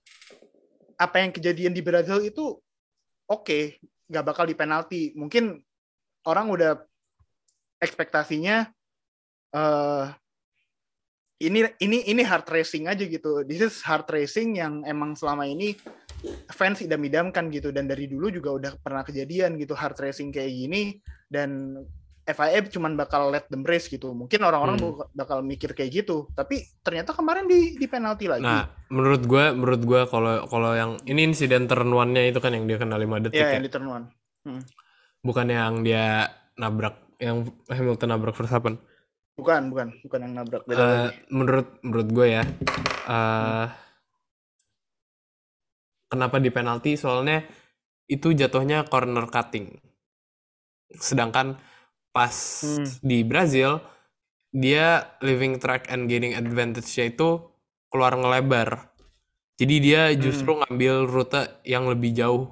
apa yang kejadian di Brazil itu oke nggak bakal di penalti mungkin orang udah ekspektasinya eh ini ini ini hard racing aja gitu this is hard racing yang emang selama ini fans idam-idamkan gitu. Dan dari dulu juga udah pernah kejadian gitu hard racing kayak gini. Dan FIA cuman bakal let them race gitu. Mungkin orang-orang Hmm. bakal mikir kayak gitu. Tapi ternyata kemarin di di penalti lagi. Nah, menurut gua menurut gua kalau kalau yang ini insiden turn one-nya itu kan yang dia kena 5 detik ya ya. yang di turn one. Bukan yang dia nabrak yang Hamilton nabrak Verstappen. bukan bukan. Bukan yang nabrak. Beda lagi. menurut menurut gue ya eh kenapa di penalti soalnya itu jatuhnya corner cutting sedangkan pas Hmm. di Brazil dia leaving track and gaining advantage-nya itu keluar ngelebar jadi dia Hmm. justru ngambil rute yang lebih jauh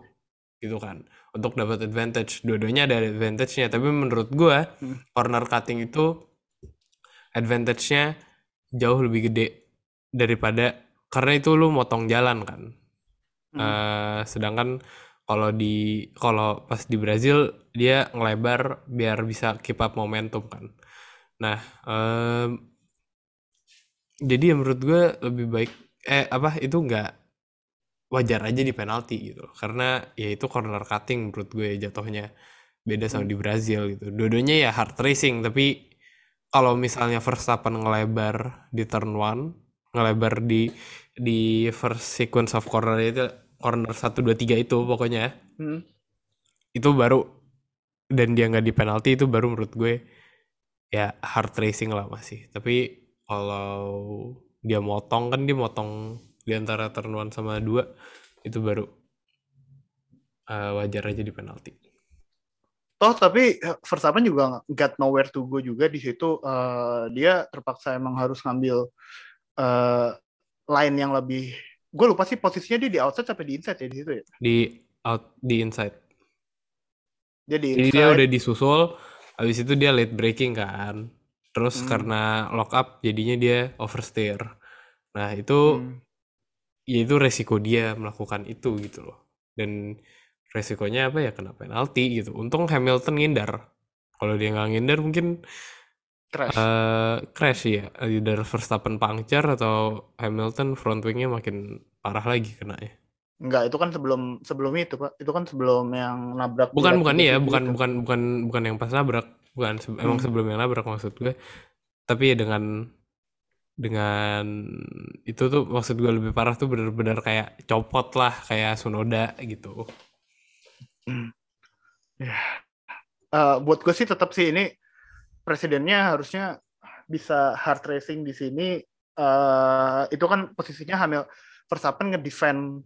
gitu kan untuk dapat advantage dua-duanya ada advantage-nya tapi menurut gue Hmm. corner cutting itu advantage-nya jauh lebih gede daripada karena itu lu motong jalan kan. Hmm. Eh, sedangkan kalau di kalau pas di Brazil dia ngelebar biar bisa keep up momentum kan. Nah, em, jadi ya menurut gue lebih baik eh apa itu nggak wajar aja di penalti gitu karena ya itu corner cutting menurut gue jatuhnya beda sama Hmm. di Brazil gitu. Dua-duanya ya hard racing tapi kalau misalnya Verstappen ngelebar di turn one, ngelebar di di first sequence of corner itu corner 1 2 3 itu pokoknya Hmm. itu baru dan dia nggak di penalti itu baru menurut gue ya hard racing lah masih. Tapi kalau dia motong kan dia motong di antara turn one sama 2 itu baru eh, wajar aja di penalti. Toh tapi eh, Verstappen juga got nowhere to go juga di situ Eh, dia terpaksa emang harus ngambil eh, line yang lebih gue lupa sih posisinya dia di outside sampai di inside ya di situ ya Di out di inside. dia di Jadi inside dia udah disusul, habis itu dia late braking kan. Terus Hmm. karena lock up jadinya dia oversteer. Nah, itu Hmm. ya itu resiko dia melakukan itu gitu loh. Dan resikonya apa ya kena penalti gitu. Untung Hamilton ngindar. Kalau dia nggak ngindar mungkin crash eh crash ya. Either Verstappen puncture atau Hamilton front wingnya makin parah lagi kena ya. Enggak, itu kan sebelum sebelum itu, Pak. Itu kan sebelum yang nabrak Bukan bukan iya, 37 bukan itu. bukan bukan bukan yang pas nabrak, bukan Se- emang Hmm. sebelum yang nabrak maksud gue. Tapi ya dengan dengan itu tuh maksud gue lebih parah tuh bener-bener kayak copot lah kayak Sunoda gitu. Eh, buat gue sih tetap sih ini presidennya harusnya bisa hard racing di sini. eh itu kan posisinya Hamil Verstappen ngedefend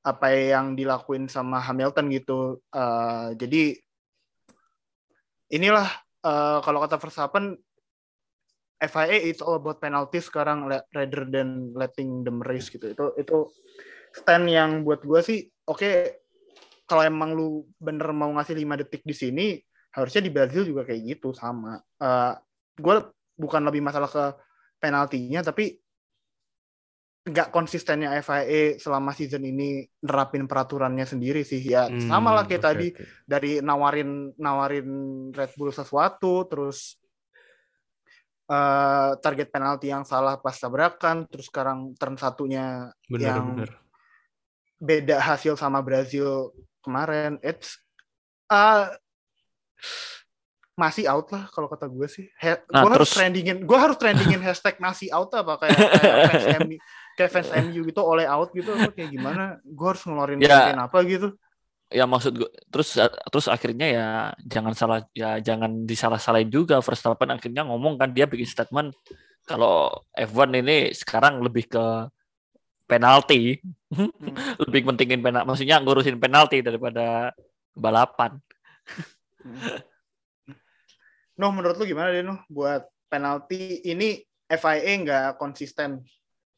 apa yang dilakuin sama Hamilton gitu. Eh, jadi inilah eh, kalau kata Verstappen FIA it's all about penalty sekarang rather than letting them race gitu. Itu itu stand yang buat gue sih oke kalau emang lu bener mau ngasih 5 detik di sini harusnya di Brazil juga kayak gitu sama. Eh gue bukan lebih masalah ke penaltinya tapi nggak konsistennya FIA selama season ini nerapin peraturannya sendiri sih ya sama lah kayak Hmm, oke, tadi oke. dari nawarin nawarin Red Bull sesuatu terus eh, target penalti yang salah pas tabrakan terus sekarang turn satunya yang Bener-bener. beda hasil sama Brazil kemarin it's uh, masih out lah kalau kata gue sih. He- Nah, gue harus trendingin, gue harus [LAUGHS] trendingin hashtag masih out apa kayak, kayak fans MU, kayak fans MU gitu oleh out gitu apa kayak gimana? Gue harus ngeluarin Ya. apa gitu? ya maksud gue terus terus akhirnya ya jangan salah ya jangan disalah-salahin juga Verstappen akhirnya ngomong kan dia bikin statement kalau F1 ini sekarang lebih ke penalti [LAUGHS] lebih pentingin penalti maksudnya ngurusin penalti daripada balapan [LAUGHS] [LAUGHS] Noh, menurut lu gimana deh Noh buat penalti ini FIA nggak konsisten.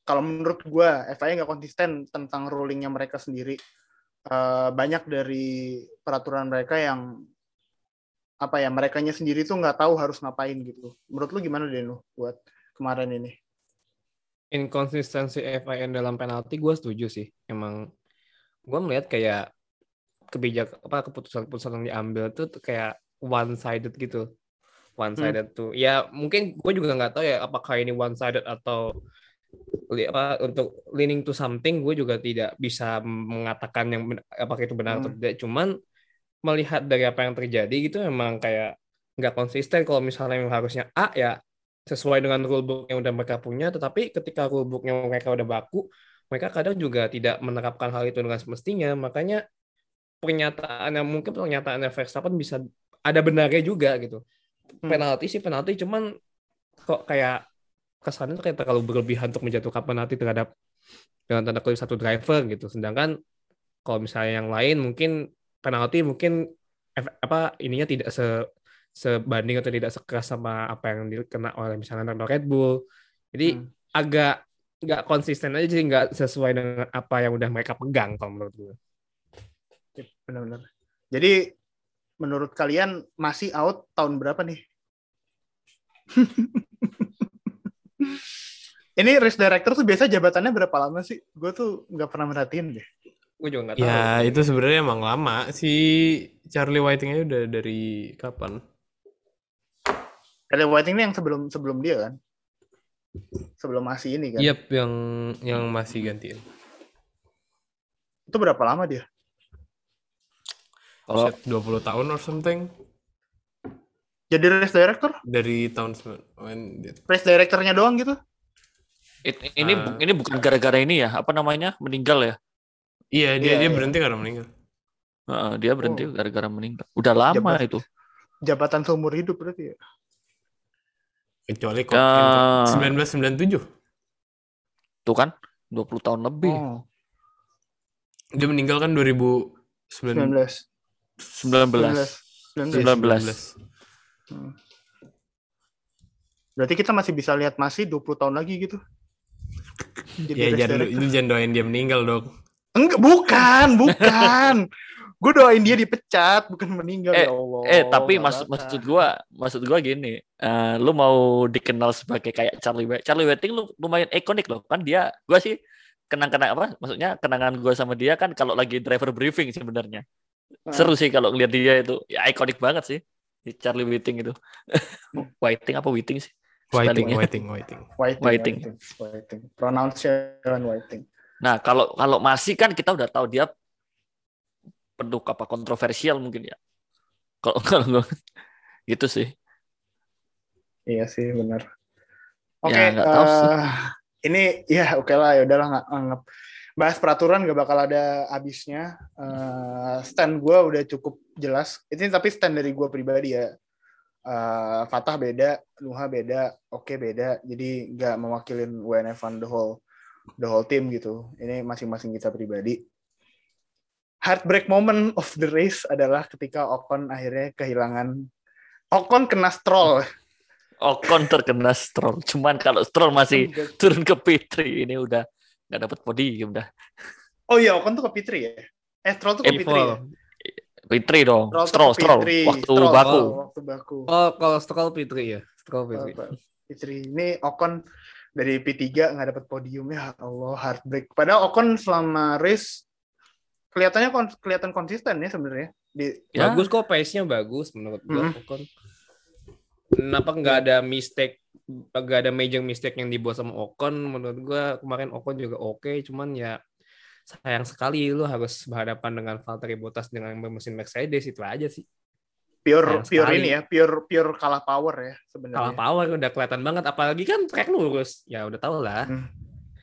Kalau menurut gue FIA nggak konsisten tentang rulingnya mereka sendiri. Eh, banyak dari peraturan mereka yang apa ya merekanya sendiri tuh nggak tahu harus ngapain gitu. Menurut lu gimana deh Noh buat kemarin ini? inkonsistensi FIN dalam penalti gue setuju sih emang gue melihat kayak kebijak apa keputusan-keputusan yang diambil tuh tuh kayak one sided gitu. One sided tuh. Ya mungkin gue juga nggak tahu ya apakah ini one sided atau li- apa untuk leaning to something gue juga tidak bisa mengatakan yang apakah itu benar atau Hmm. tidak. Cuman melihat dari apa yang terjadi gitu memang kayak nggak konsisten. Kalau misalnya yang harusnya A ya sesuai dengan rulebook yang udah mereka punya, tetapi ketika rulebooknya mereka udah baku, mereka kadang juga tidak menerapkan hal itu dengan semestinya. Makanya pernyataan yang mungkin pernyataan Verstappen bisa ada benarnya juga gitu. Hmm. Penalti sih penalti, cuman kok kayak kesannya tuh kayak terlalu berlebihan untuk menjatuhkan penalti terhadap dengan tanda kutip satu driver gitu. Sedangkan kalau misalnya yang lain mungkin penalti mungkin apa ininya tidak se sebanding atau tidak sekeras sama apa yang dikena oleh misalnya Red Bull. Jadi Hmm. agak nggak konsisten aja sih nggak sesuai dengan apa yang udah mereka pegang kalau menurut gue. Yep, Benar-benar. Jadi menurut kalian masih out tahun berapa nih? [LAUGHS] Ini race director tuh biasa jabatannya berapa lama sih? Gue tuh nggak pernah merhatiin deh. Gue juga nggak tahu. Ya itu sebenarnya emang lama si Charlie Whiting aja udah dari kapan? Kelly Whiting ini yang sebelum sebelum dia kan? Sebelum masih ini kan? Yep, yang yang masih gantiin. Itu berapa lama dia? Kalau Set 20 tahun or something Jadi race director? dari tahun when did- Race directornya doang gitu? it- ini bu- ini bukan gara-gara ini ya apa namanya meninggal ya Iya dia Iya, dia iya. berhenti karena meninggal. Heeh, dia berhenti Oh. gara-gara meninggal udah lama Jabat- itu Jabatan seumur hidup berarti ya? Kecuali kok Ya. 1997 tuh kan 20 tahun lebih Oh, dia meninggal kan 2019. 19. 19 19. 19. Hmm. Berarti kita masih bisa lihat masih 20 tahun lagi gitu. Jadi Ya jangan lu jangan doain dia meninggal dong. Enggak, bukan, bukan. [LAUGHS] gue doain dia dipecat, bukan meninggal Eh, ya Allah. Eh tapi maksud maksud gua maksud gua gini, eh, lu mau dikenal sebagai kayak Charlie Whiting, Charlie Whiting lu lumayan ikonik loh kan dia, gua sih kenang-kenang apa? Maksudnya kenangan gua sama dia kan kalau lagi driver briefing sebenarnya. Seru sih kalau ngeliat dia itu, ya ikonik banget sih si Charlie Whiting itu. [LAUGHS] Whiting apa Whiting sih? Whiting. Whiting, Whiting. Whiting, Whiting. Whiting. Pronunciation Whiting. Nah kalau kalau masih kan kita udah tahu dia penuh apa kontroversial mungkin ya. [LAUGHS] Kalau kalau [LAUGHS] gitu sih. Iya sih, benar. Oke, Ya, nggak tahu sih. eh, ini ya oke lah ya udahlah nggak anggap bahas peraturan gak bakal ada habisnya. Eh, stand gue udah cukup jelas. Ini tapi stand dari gue pribadi ya. Eh, Fatah beda, Nuha beda, Oke beda. Jadi nggak mewakilin WNF the whole the whole team gitu. Ini masing-masing kita pribadi. Heartbreak moment of the race adalah ketika Ocon akhirnya kehilangan Ocon kena stroll. Ocon terkena Stroll. Cuman kalau Stroll masih turun ke P3 ini udah nggak dapat podium dah. Oh iya, Ocon tuh ke P3 ya? Eh, Stroll tuh ke P3 ya? P3 dong. Stroll, Stroll. P3. Waktu Stroll, baku. oh, waktu baku. Oh, kalau Stroll P3 ya. Stroll P3. Oh, P3. Ini Ocon dari P3 nggak dapat podium ya Allah heartbreak. Padahal Ocon selama race kelihatannya kon- kelihatan konsisten ya sebenarnya. Di Ya. Bagus kok pace-nya bagus menurut. Hmm. Ocon. Kenapa nggak ada mistake nggak ada major mistake yang dibuat sama Ocon menurut gua kemarin Ocon juga oke cuman ya sayang sekali lu harus berhadapan dengan Valtteri Bottas dengan mesin Mercedes itu aja sih pure Sayang pure sekali. ini ya, pure pure kalah power ya kalah sebenarnya. power udah kelihatan banget apalagi kan track lurus ya udah tau lah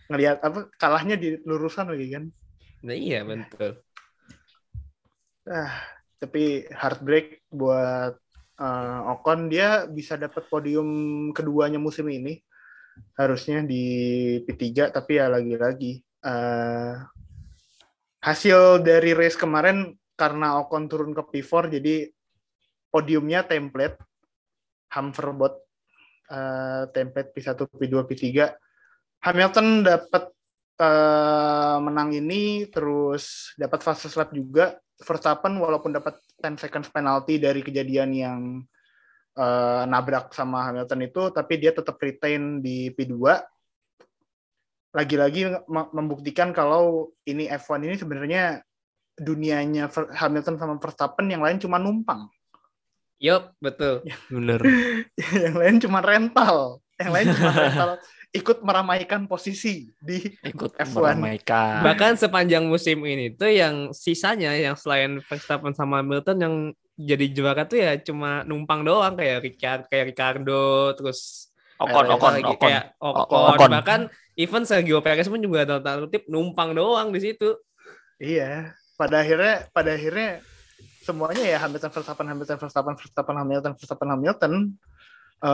Ngelihat apa kalahnya di lurusan lagi kan. nah iya betul Ah, tapi heartbreak buat eh, Ocon dia bisa dapat podium keduanya musim ini. Harusnya di P3 tapi ya lagi-lagi. Eh, hasil dari race kemarin karena Ocon turun ke P4 jadi podiumnya template Humverbot eh, template P1 P2 P3 Hamilton dapat eh, menang ini terus dapat fastest lap juga. Verstappen walaupun dapat 10 seconds penalty dari kejadian yang eh, nabrak sama Hamilton itu, tapi dia tetap retain di P2. Lagi-lagi me- membuktikan kalau ini F1 ini sebenarnya dunianya Hamilton sama Verstappen yang lain cuma numpang. Yup, betul. Bener. [LAUGHS] yang lain cuma rental. Yang lain cuma rental [LAUGHS] ikut meramaikan posisi di Ikut F1. meramaikan. Bahkan sepanjang musim ini tuh yang sisanya yang selain Verstappen sama Hamilton yang jadi juara tuh ya cuma numpang doang kayak Ricard, kayak Ricardo, terus Ocon, Ocon, Ocon. kayak Ocon. Ocon. Bahkan even Sergio Perez pun juga dalam tanda kutip numpang doang di situ. Iya, pada akhirnya pada akhirnya semuanya ya Hamilton Verstappen Hamilton Verstappen Verstappen Hamilton Verstappen Hamilton Eh,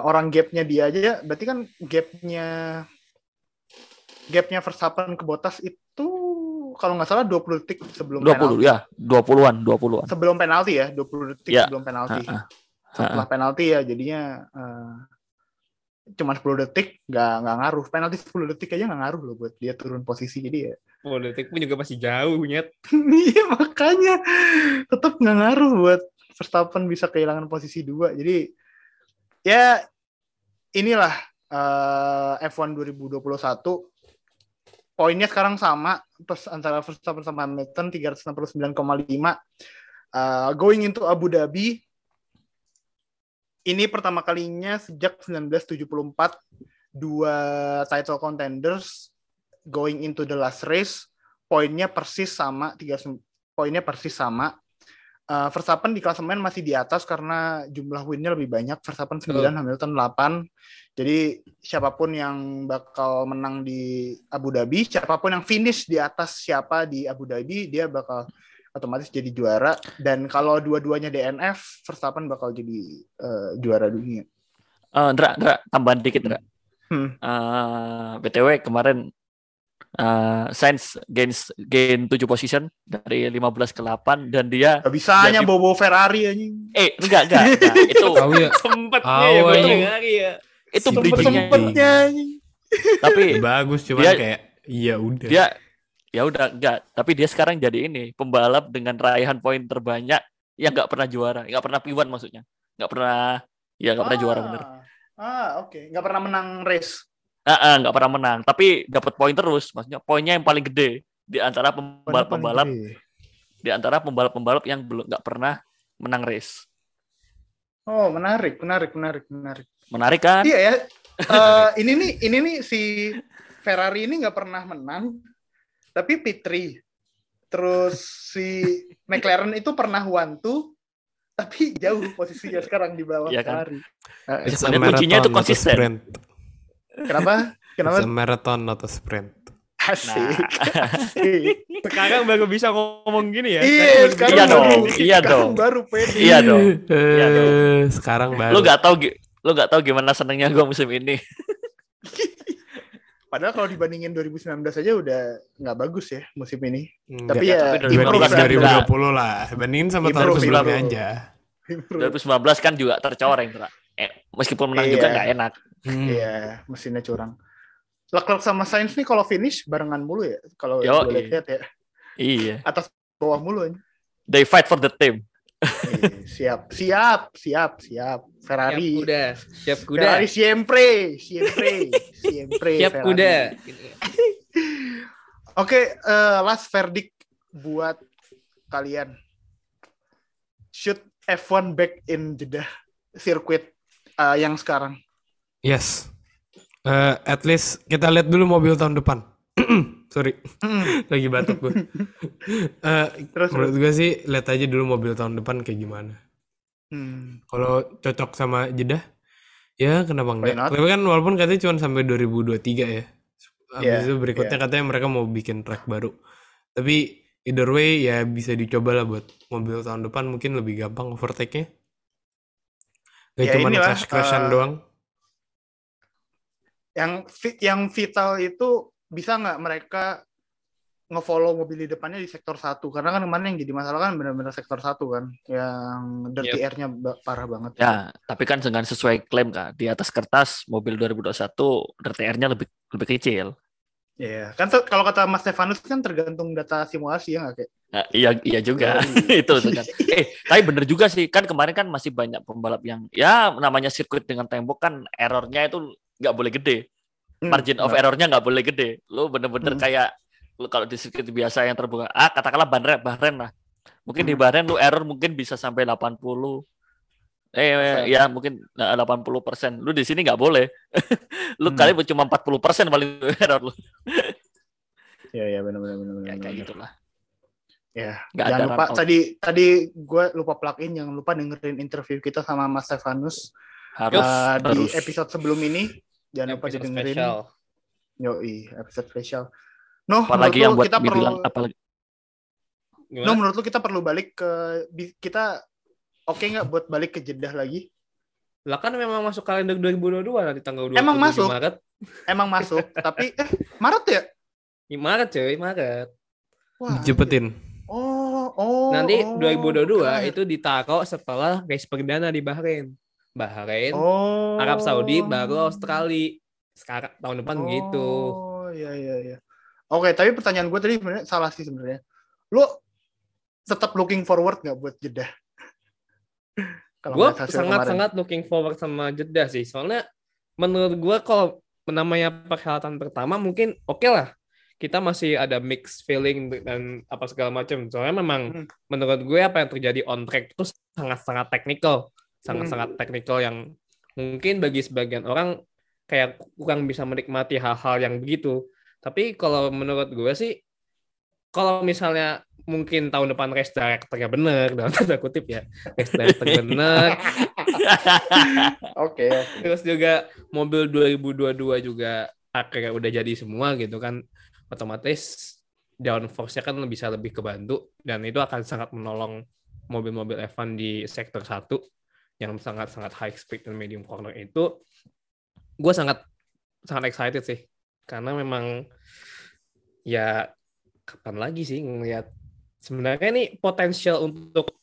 orang gapnya dia aja berarti kan gapnya gapnya Verstappen ke Bottas itu kalau nggak salah 20 detik sebelum 20 penalti. ya, 20-an, 20-an. sebelum penalti ya 20 detik Ya. sebelum penalti Ha-ha. setelah penalti ya jadinya eh, cuma 10 detik nggak nggak ngaruh penalti 10 detik aja nggak ngaruh loh buat dia turun posisi jadi ya Oh, detik pun juga masih jauh nyet. [LAUGHS] Iya makanya tetap nggak ngaruh buat Verstappen bisa kehilangan posisi dua. Jadi ya inilah eh, F1 2021 poinnya sekarang sama terus antara Verstappen sama Hamilton 369,5 Eh, going into Abu Dhabi ini pertama kalinya sejak 1974 dua title contenders going into the last race. Poinnya persis sama tiga poinnya persis sama Eh, Verstappen di klasemen masih di atas karena jumlah winnya lebih banyak Verstappen 9 Betul. Hamilton 8 jadi siapa pun yang bakal menang di Abu Dhabi siapa pun yang finish di atas siapa di Abu Dhabi dia bakal otomatis jadi juara dan kalau dua-duanya DNF Verstappen bakal jadi eh, juara dunia Eh, Ndra, Ndra, tambahan dikit, Ndra. Hmm. Eh, BTW kemarin eh Sainz gain gain 7 position dari 15 ke 8 dan dia Gak bisanya Jadi- bobo Ferrari anjing eh enggak enggak, enggak. [LAUGHS] itu Tahu ya. Sempetnya Awas. ya hari ya. itu Sempet- bridgingnya sempet-sempetnya anjing tapi [LAUGHS] Bagus cuman Dia- kayak iya udah. dia ya udah enggak tapi dia sekarang jadi ini pembalap dengan raihan poin terbanyak yang nggak pernah juara nggak pernah P1 maksudnya nggak pernah ya nggak pernah juara bener Ah, oke. Nggak pernah menang race. Ah, ah, nggak pernah menang tapi dapat poin terus maksudnya poinnya yang paling gede di antara pembalap-pembalap di antara pembalap-pembalap yang belum nggak pernah menang race Oh, menarik, menarik, menarik, menarik. menarik kan Iya ya. [LAUGHS] Eh, ini nih, ini nih si Ferrari ini nggak pernah menang, tapi P3. Terus si McLaren itu pernah one two, tapi jauh posisinya sekarang di bawah Iya kan? Ferrari. Sebenarnya kuncinya itu konsisten. Kenapa? Kenapa? It's a marathon not a sprint. Asik. Nah. Asik. Sekarang baru bisa ngomong gini ya. Iya, sekarang Iya baru, dong, iya dong. baru pede. Iya dong. Eh, dong. sekarang baru. Lu gak tahu gi- lu gak tahu gimana senengnya gue musim ini. [LAUGHS] Padahal kalau dibandingin 2019 aja udah nggak bagus ya musim ini. Enggak. Tapi Ya, ya, Dibandingin lah. 2020 lah. Bandingin sama tahun sebelumnya aja. Improve. 2019 kan juga tercoreng, Tra. Eh, meskipun menang juga Iya. nggak enak. Hmm. Iya, mesinnya curang. Leclerc sama Sainz nih kalau finish barengan mulu ya. Kalau Yo, gue lihat ya. Iya. Atas bawah mulu aja. They fight for the team. Iya, siap, siap, siap, siap. Siap Ferrari. kuda. Siap kuda. Ferrari siempre, siempre, siempre. Siap Ferrari. kuda. [LAUGHS] Oke, eh, last verdict buat kalian. Should F1 back in Jeddah circuit eh, yang sekarang? Yes. Eh, at least kita lihat dulu mobil tahun depan. [CLEARS THROAT] Sorry, [LAUGHS] lagi batuk gue. [LAUGHS] Eh, Terus, menurut gue sih lihat aja dulu mobil tahun depan kayak gimana. hmm, Kalau cocok sama Jeddah, ya kenapa enggak? Tapi kan walaupun katanya cuma sampai 2023 ya. Habis Iya, itu berikutnya katanya mereka mau bikin track baru. Tapi either way ya bisa dicoba lah buat mobil tahun depan mungkin lebih gampang overtake-nya. Gak Ya cuma inilah, crash crashan eh, doang. Yang yang vital itu bisa nggak mereka ngefollow mobil di depannya di sektor satu? Karena kan kemarin yang jadi masalah kan benar-benar sektor satu kan yang dirty air-nya ba- parah banget. Ya, tapi kan dengan sesuai klaim kan di atas kertas mobil 2021 RTR-nya lebih lebih kecil. Iya, kan se- kalau kata Mas Stefanus kan tergantung data simulasi ya nggak kayak Nah, iya iya juga. [LAUGHS] Itu tuh kan. Eh, tapi bener juga sih kan kemarin kan masih banyak pembalap yang ya namanya sirkuit dengan tembok kan errornya itu nggak boleh gede. Hmm, Margin of nggak. errornya nggak boleh gede. Lu bener-bener Hmm. kayak lu kalau di sirkuit biasa yang terbuka, ah katakanlah Bahrain, Bahrain lah. Mungkin di Hmm. Bahrain lu error mungkin bisa sampai 80 eh ya mungkin nah, 80 persen. Lu di sini nggak boleh. [LAUGHS] lu Hmm. kali cuma 40 persen paling [LAUGHS] error lu. Iya iya benar-benar benar Ya, kayak gitulah. Ya, Nggak jangan ada lupa out. tadi tadi gue lupa plug in jangan lupa dengerin interview kita sama Mas Stefanus Harus uh, di harus. episode sebelum ini. Jangan lupa Episode didengerin. spesial. Yoi, episode spesial. No, apalagi yang buat kita perlu dibilang apalagi No, Gimana? menurut lu kita perlu balik ke kita oke nggak buat balik ke Jeddah lagi? Lah kan memang masuk kalender 2022 nanti tanggal 27 Emang masuk? Maret. Emang masuk, [LAUGHS] tapi eh Maret ya? Ih, Maret cuy, Maret. Wah. Jepetin. Oh, oh. Nanti oh, 2022 keren. itu ditaruh setelah race perdana di Bahrain. Bahrain, Oh. Arab Saudi, baru Australia. Sekarang tahun depan gitu. Oh, iya iya iya. Oke, tapi pertanyaan gue tadi sebenarnya salah sih sebenarnya. Lu tetap looking forward nggak buat? [LAUGHS] Kalau Gue sangat-sangat looking forward sama Jeddah sih. Soalnya menurut gue kalau namanya perhelatan pertama mungkin oke lah. Kita masih ada mixed feeling dan apa segala macam. Soalnya memang Hmm. menurut gue apa yang terjadi on track itu sangat-sangat teknikal. Hmm. Sangat-sangat teknikal yang mungkin bagi sebagian orang kayak kurang bisa menikmati hal-hal yang begitu. Tapi kalau menurut gue sih kalau misalnya mungkin tahun depan race director-nya bener dalam tanda kutip ya race director [LAUGHS] bener Oke, oke. terus juga mobil 2022 juga akhirnya udah jadi semua gitu kan otomatis downforce-nya kan bisa lebih kebantu dan itu akan sangat menolong mobil-mobil F1 di sektor 1 yang sangat-sangat high speed dan medium corner itu gue sangat sangat excited sih. Karena memang ya kapan lagi sih ngelihat sebenarnya ini potensial untuk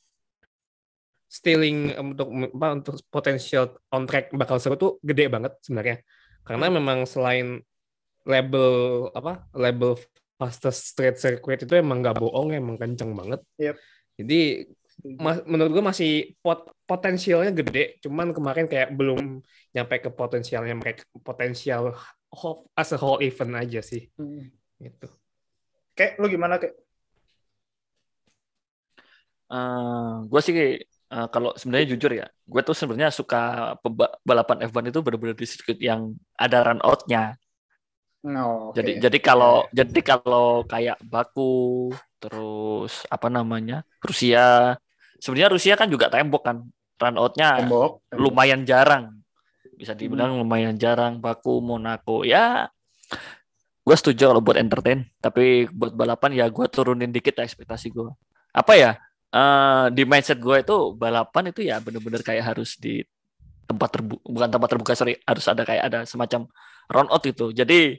stealing untuk apa untuk potensial on track bakal seru tuh gede banget sebenarnya. Karena memang selain label apa label fastest street circuit itu emang nggak bohong emang kenceng banget. Yep. jadi ma- menurut gue masih pot potensialnya gede cuman kemarin kayak belum nyampe ke potensialnya mereka potensial whole- as a whole event aja sih Hmm. gitu Kayak lu gimana kayak? gue sih eh, kalau sebenarnya jujur ya, gue tuh sebenarnya suka balapan F1 itu benar-benar di sirkuit yang ada run out-nya. No, oke. Jadi jadi kalau jadi kalau kayak Baku terus apa namanya Rusia, sebenarnya Rusia kan juga tembok kan, run out-nya tembok, tembok. lumayan jarang. bisa dibilang lumayan jarang. Baku Monaco ya. Gue setuju kalau buat entertain. Tapi buat balapan ya gue turunin dikit ekspektasi gue apa ya? Eh, di mindset gue itu balapan itu ya bener-bener kayak harus di tempat terbuka bukan tempat terbuka sorry. Harus ada kayak ada semacam round out itu. Jadi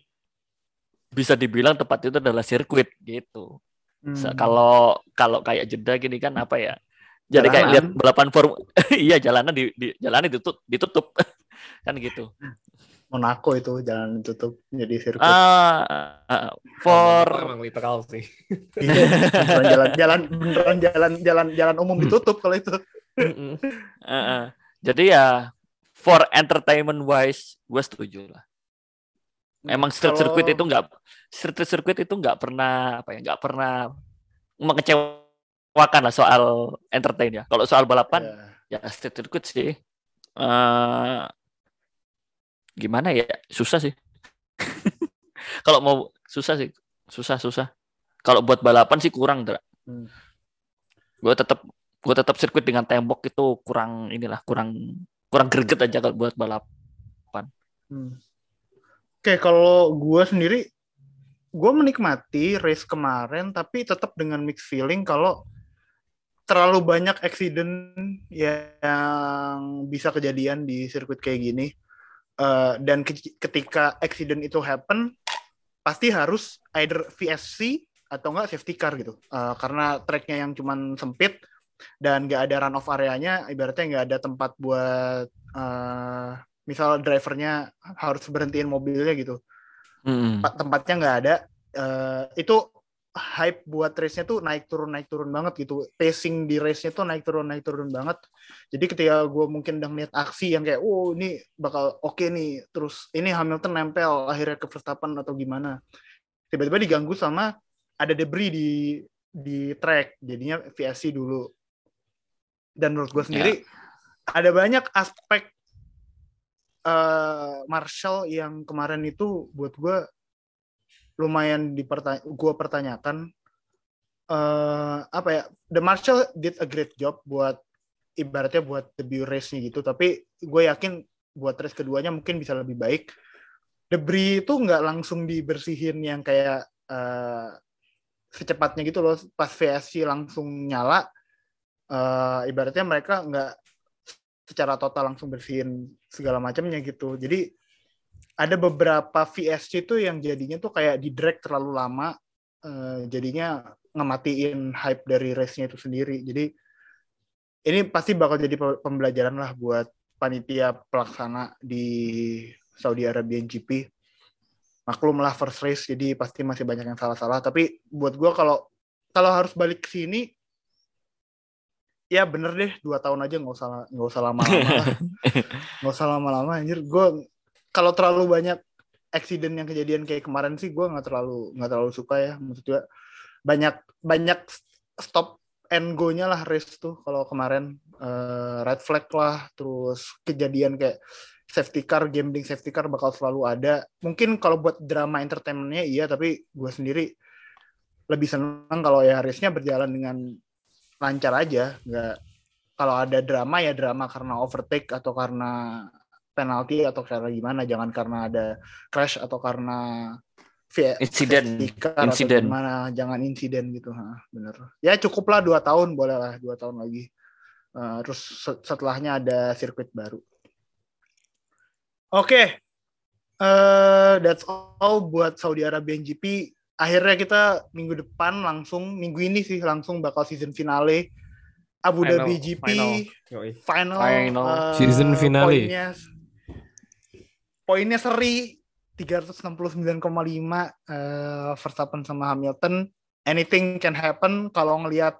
bisa dibilang tempat itu adalah sirkuit gitu. Hmm. Kalau kalau kayak jeda gini kan apa ya? Jadi kayak lihat balapan form [LAUGHS] iya jalanan di, di jalanan ditutup ditutup [LAUGHS] kan gitu. Monaco itu jalan tutup jadi sirkuit. Ah, ah, for emang literal sih. Iya, beneran jalan jalan beneran jalan jalan jalan umum Hmm. ditutup kalau itu. ah, ah. jadi ya for entertainment wise gue setuju lah. Emang street Kalau- circuit itu nggak street circuit itu nggak pernah apa ya nggak pernah mengecewakan lah soal entertain ya. Kalau soal balapan Ya. ya street circuit sih eh gimana ya susah sih [LAUGHS] kalau mau susah sih susah susah kalau buat balapan sih kurang Dra. Hmm. gue tetap gue tetap sirkuit dengan tembok itu kurang inilah kurang kurang greget aja kalau buat balap Hmm. Oke, kalau gue sendiri, gue menikmati race kemarin, tapi tetap dengan mixed feeling kalau terlalu banyak accident yang bisa kejadian di sirkuit kayak gini. Eh, dan ke- ketika accident itu happen, pasti harus either VSC atau enggak safety car gitu. Eh, karena tracknya yang cuman sempit dan nggak ada run off areanya, ibaratnya nggak ada tempat buat eh, misal drivernya harus berhentiin mobilnya gitu tempat- tempatnya nggak ada Eh, itu hype buat race-nya tuh naik turun naik turun banget gitu. Pacing di race-nya tuh naik turun naik turun banget. Jadi ketika gue mungkin udah ngeliat aksi yang kayak oh ini bakal oke nih. Terus ini Hamilton nempel akhirnya ke Verstappen atau gimana. Tiba-tiba diganggu sama ada debris di di track. Jadinya VSC dulu. Dan menurut gue sendiri ada banyak aspek eh Marshall yang kemarin itu buat gue lumayan dipertanya gue pertanyakan eh apa ya The Marshall did a great job buat ibaratnya buat debut race-nya gitu tapi gue yakin buat race keduanya mungkin bisa lebih baik. Debris itu nggak langsung dibersihin yang kayak eh secepatnya gitu loh pas VSC langsung nyala eh ibaratnya mereka nggak secara total langsung bersihin segala macamnya gitu. Jadi ada beberapa VSC itu yang jadinya tuh kayak di drag terlalu lama eh, jadinya ngematiin hype dari race-nya itu sendiri. Jadi ini pasti bakal jadi pe- pembelajaran lah buat panitia pelaksana di Saudi Arabian GP maklum lah first race jadi pasti masih banyak yang salah-salah. Tapi buat gua kalau kalau harus balik ke sini ya bener deh dua tahun aja nggak usah nggak usah lama-lama [LAUGHS] nggak usah lama-lama anjir. Gue kalau terlalu banyak accident yang kejadian kayak kemarin sih gue nggak terlalu nggak terlalu suka ya. Maksudnya banyak banyak stop and go-nya lah race tuh kalau kemarin. Eh, red flag lah. Terus kejadian kayak safety car gambling safety car bakal selalu ada. Mungkin kalau buat drama entertainmentnya iya tapi gue sendiri lebih senang kalau ya race-nya berjalan dengan lancar aja. Nggak kalau ada drama ya drama karena overtake atau karena penalti atau karena gimana? Jangan karena ada crash atau karena Insiden, insiden. gimana. Jangan insiden gitu ha, bener. Ya cukuplah dua tahun boleh lah dua tahun lagi. Eh, terus se- setelahnya ada sirkuit baru. Oke. Eh, that's all buat Saudi Arabian GP akhirnya kita minggu depan langsung minggu ini sih langsung bakal season finale Abu Final, Dhabi GP final. Final, Final. eh, Season finale. poinnya poinnya seri 369,5 eh, Verstappen sama Hamilton anything can happen kalau ngelihat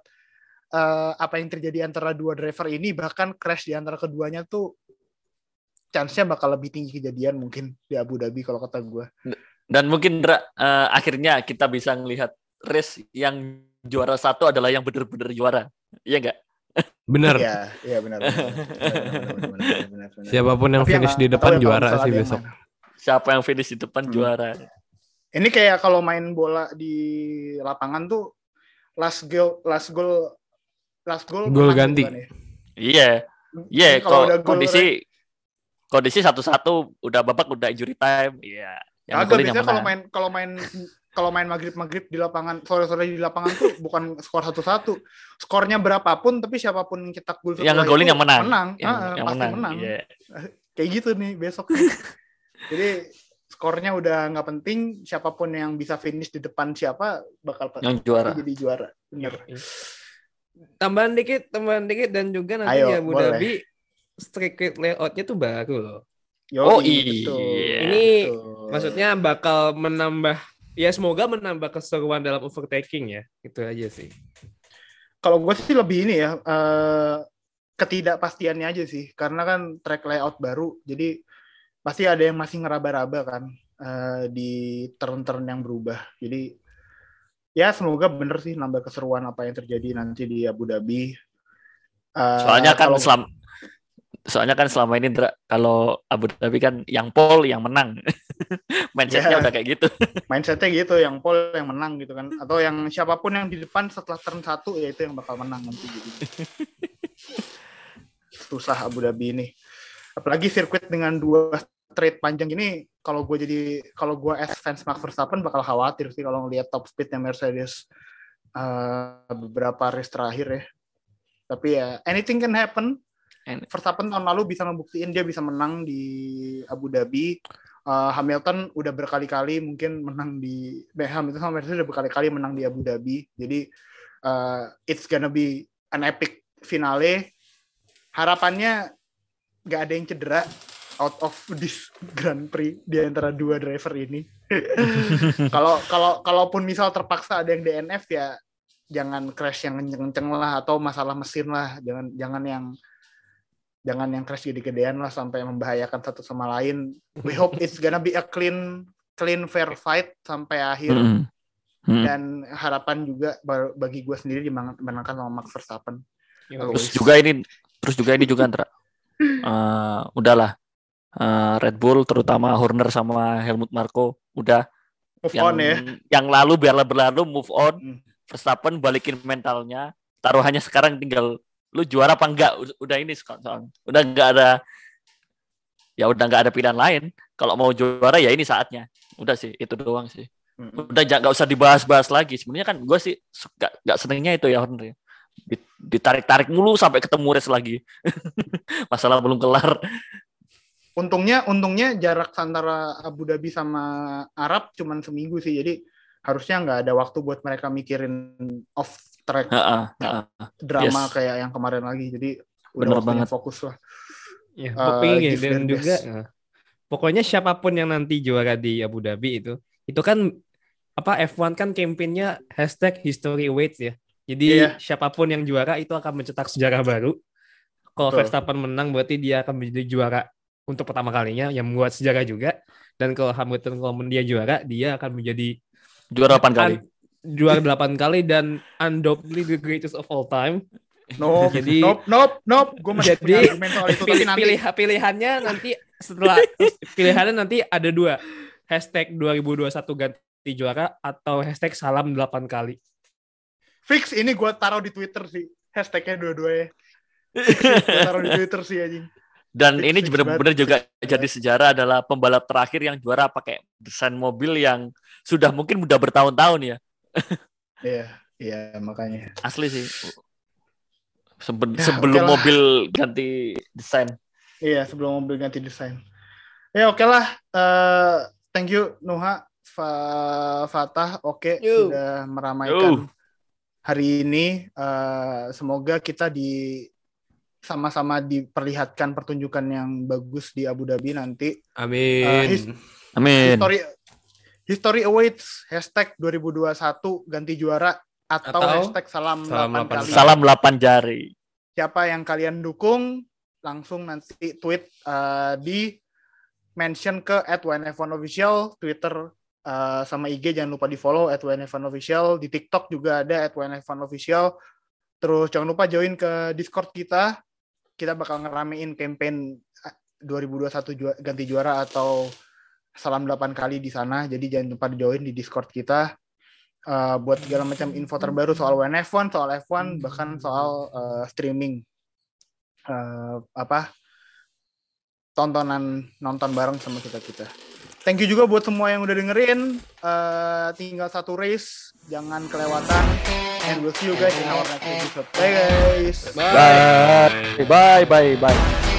eh, apa yang terjadi antara dua driver ini bahkan crash di antara keduanya tuh chance-nya bakal lebih tinggi kejadian mungkin di Abu Dhabi kalau kata gue Dan mungkin eh, akhirnya kita bisa melihat race yang juara satu adalah yang benar-benar juara. Iya nggak? Bener. Iya, iya benar. benar, benar, benar, benar, benar, benar. Siapa pun yang Tapi ya finish nggak di depan ya juara sih yang besok. Siapa yang finish di depan Hmm. juara. Ini kayak kalau main bola di lapangan tuh last goal last goal last goal Gol ganti. gitu kan ya. Iya. Iya, Jadi kalau udah gol kondisi kondisi satu-satu udah babak udah injury time. Iya. Yang ngegolin yang biasanya kalau main kalau main kalau main maghrib maghrib di lapangan sore sore di lapangan tuh bukan skor satu satu skornya berapapun tapi siapa pun yang cetak gol yang ngegolin yang menang. menang Yang, Ah, yang pasti menang. menang, Iya. [LAUGHS] kayak gitu nih besok [LAUGHS] jadi skornya udah nggak penting siapa pun yang bisa finish di depan siapa bakal Yang juara. jadi juara bener Tambahan dikit, tambahan dikit dan juga nanti Ayo, di Abu. Dhabi rate layoutnya tuh baru loh. Yoi, Oh, betul. iya. Ini Betul. Maksudnya bakal menambah ya semoga menambah keseruan dalam overtaking ya. Itu aja sih. kalau gue sih lebih ini ya eh, ketidakpastiannya aja sih karena kan track layout baru jadi pasti ada yang masih ngeraba-raba kan eh, di turn-turn yang berubah jadi ya semoga bener sih nambah keseruan apa yang terjadi nanti di Abu Dhabi Eh, Soalnya kan kalau- selam Soalnya kan selama ini kalau Abu Dhabi kan yang pole yang menang. [LAUGHS] [LAUGHS] Mindsetnya Iya. udah kayak gitu. [LAUGHS] mindsetnya gitu yang pole yang menang gitu kan. Atau yang siapa pun yang di depan setelah turn satu ya itu yang bakal menang nanti jadi [LAUGHS] susah Abu Dhabi ini. Apalagi sirkuit dengan dua straight panjang ini kalau gue jadi kalau gue as fans Max Verstappen bakal khawatir sih kalau ngelihat top speednya Mercedes eh, beberapa race terakhir ya. Tapi ya anything can happen. Verstappen tahun lalu bisa ngebuktiin dia bisa menang di Abu Dhabi Uh, Hamilton udah berkali-kali mungkin menang di Hamilton sama Mercedes udah berkali-kali menang di Abu Dhabi. Jadi uh, it's gonna be an epic finale. Harapannya nggak ada yang cedera out of this Grand Prix di antara dua driver ini. [LAUGHS] Kalau kalau kalaupun misal terpaksa ada yang DNF ya jangan crash yang kenceng-kenceng lah atau masalah mesin lah. Jangan jangan yang jangan yang crash gede-gedean lah sampai membahayakan satu sama lain. We hope it's gonna be a clean clean fair fight sampai akhir. Mm. dan harapan juga ba- bagi gue sendiri dimenangkan sama Max Verstappen. Terus juga ini terus juga ini juga Ndra. Eh, udahlah. Eh, Red Bull terutama Horner sama Helmut Marko udah Move yang on ya. yang lalu biarlah berlalu move on. Hmm. Verstappen balikin mentalnya. Taruhannya sekarang tinggal lu juara apa enggak Ud- udah ini soalnya. Udah enggak ada ya udah enggak ada pilihan lain. Kalau mau juara ya ini saatnya. Udah sih itu doang sih. Udah nggak usah dibahas-bahas lagi. Sebenarnya kan gue sih nggak senengnya itu ya. Di- Ditarik-tarik mulu sampai ketemu race lagi. [LAUGHS] Masalah belum kelar. Untungnya untungnya jarak antara Abu Dhabi sama Arab cuman seminggu sih. Jadi harusnya nggak ada waktu buat mereka mikirin off track Heeh, heeh. drama Yes. kayak yang kemarin lagi. Jadi udah Bener waktunya banget. fokus lah. Ya, pokoknya give dan juga eh, pokoknya siapa pun yang nanti juara di Abu Dhabi itu, itu kan apa F1 kan campaignnya hashtag history waits ya. Jadi Iya. siapa pun yang juara itu akan mencetak sejarah baru. Kalau Betul. Verstappen menang berarti dia akan menjadi juara untuk pertama kalinya yang membuat sejarah juga. Dan kalau Hamilton kalau dia juara, dia akan menjadi Juara 8 kali. Juara 8 kali dan undoubtedly the greatest of all time. Nope, Jadi- nope, nope, nope. Gue masih Jadi, argumen soal itu Pilih, nanti. pilih pilihannya nanti setelah pilihannya nanti ada dua hashtag 2021 ganti juara atau hashtag salam 8 kali Fix ini gue taruh di Twitter sih. Hashtagnya dua-duanya. gue taruh di Twitter sih anjing. Dan Fix, ini fix benar-benar juga jadi sejarah adalah pembalap terakhir yang juara pakai desain mobil yang sudah mungkin udah bertahun-tahun ya. Iya, iya makanya. Asli sih. Seben- Ya, sebelum oke lah. mobil ganti desain. Iya, sebelum mobil ganti desain. Ya oke lah. Eh, thank you Nuha, Fa- Fatah. Oke, Yo. sudah meramaikan Yo. hari ini. Eh, semoga kita di sama-sama diperlihatkan pertunjukan yang bagus di Abu Dhabi nanti. Amin. Eh, his- Amin. History History awaits hashtag 2021 ganti juara atau, Atau hashtag salam, salam 8 delapan kali. Salam 8 jari. Siapa yang kalian dukung langsung nanti tweet eh, di mention ke @wnf1official Twitter eh, sama IG jangan lupa di follow @wnf1official di TikTok juga ada @wnf1official terus jangan lupa join ke Discord kita kita bakal ngeramein campaign eh, 2021 jua- ganti juara atau salam 8 kali di sana jadi jangan lupa join di Discord kita eh, buat segala macam info terbaru soal WNF1 soal F1 bahkan soal eh, streaming eh, apa tontonan nonton bareng sama kita kita. Thank you juga buat semua yang udah dengerin. Eh, tinggal satu race, jangan kelewatan. And we'll see you guys in our next episode. Bye guys. Bye. Bye bye bye bye.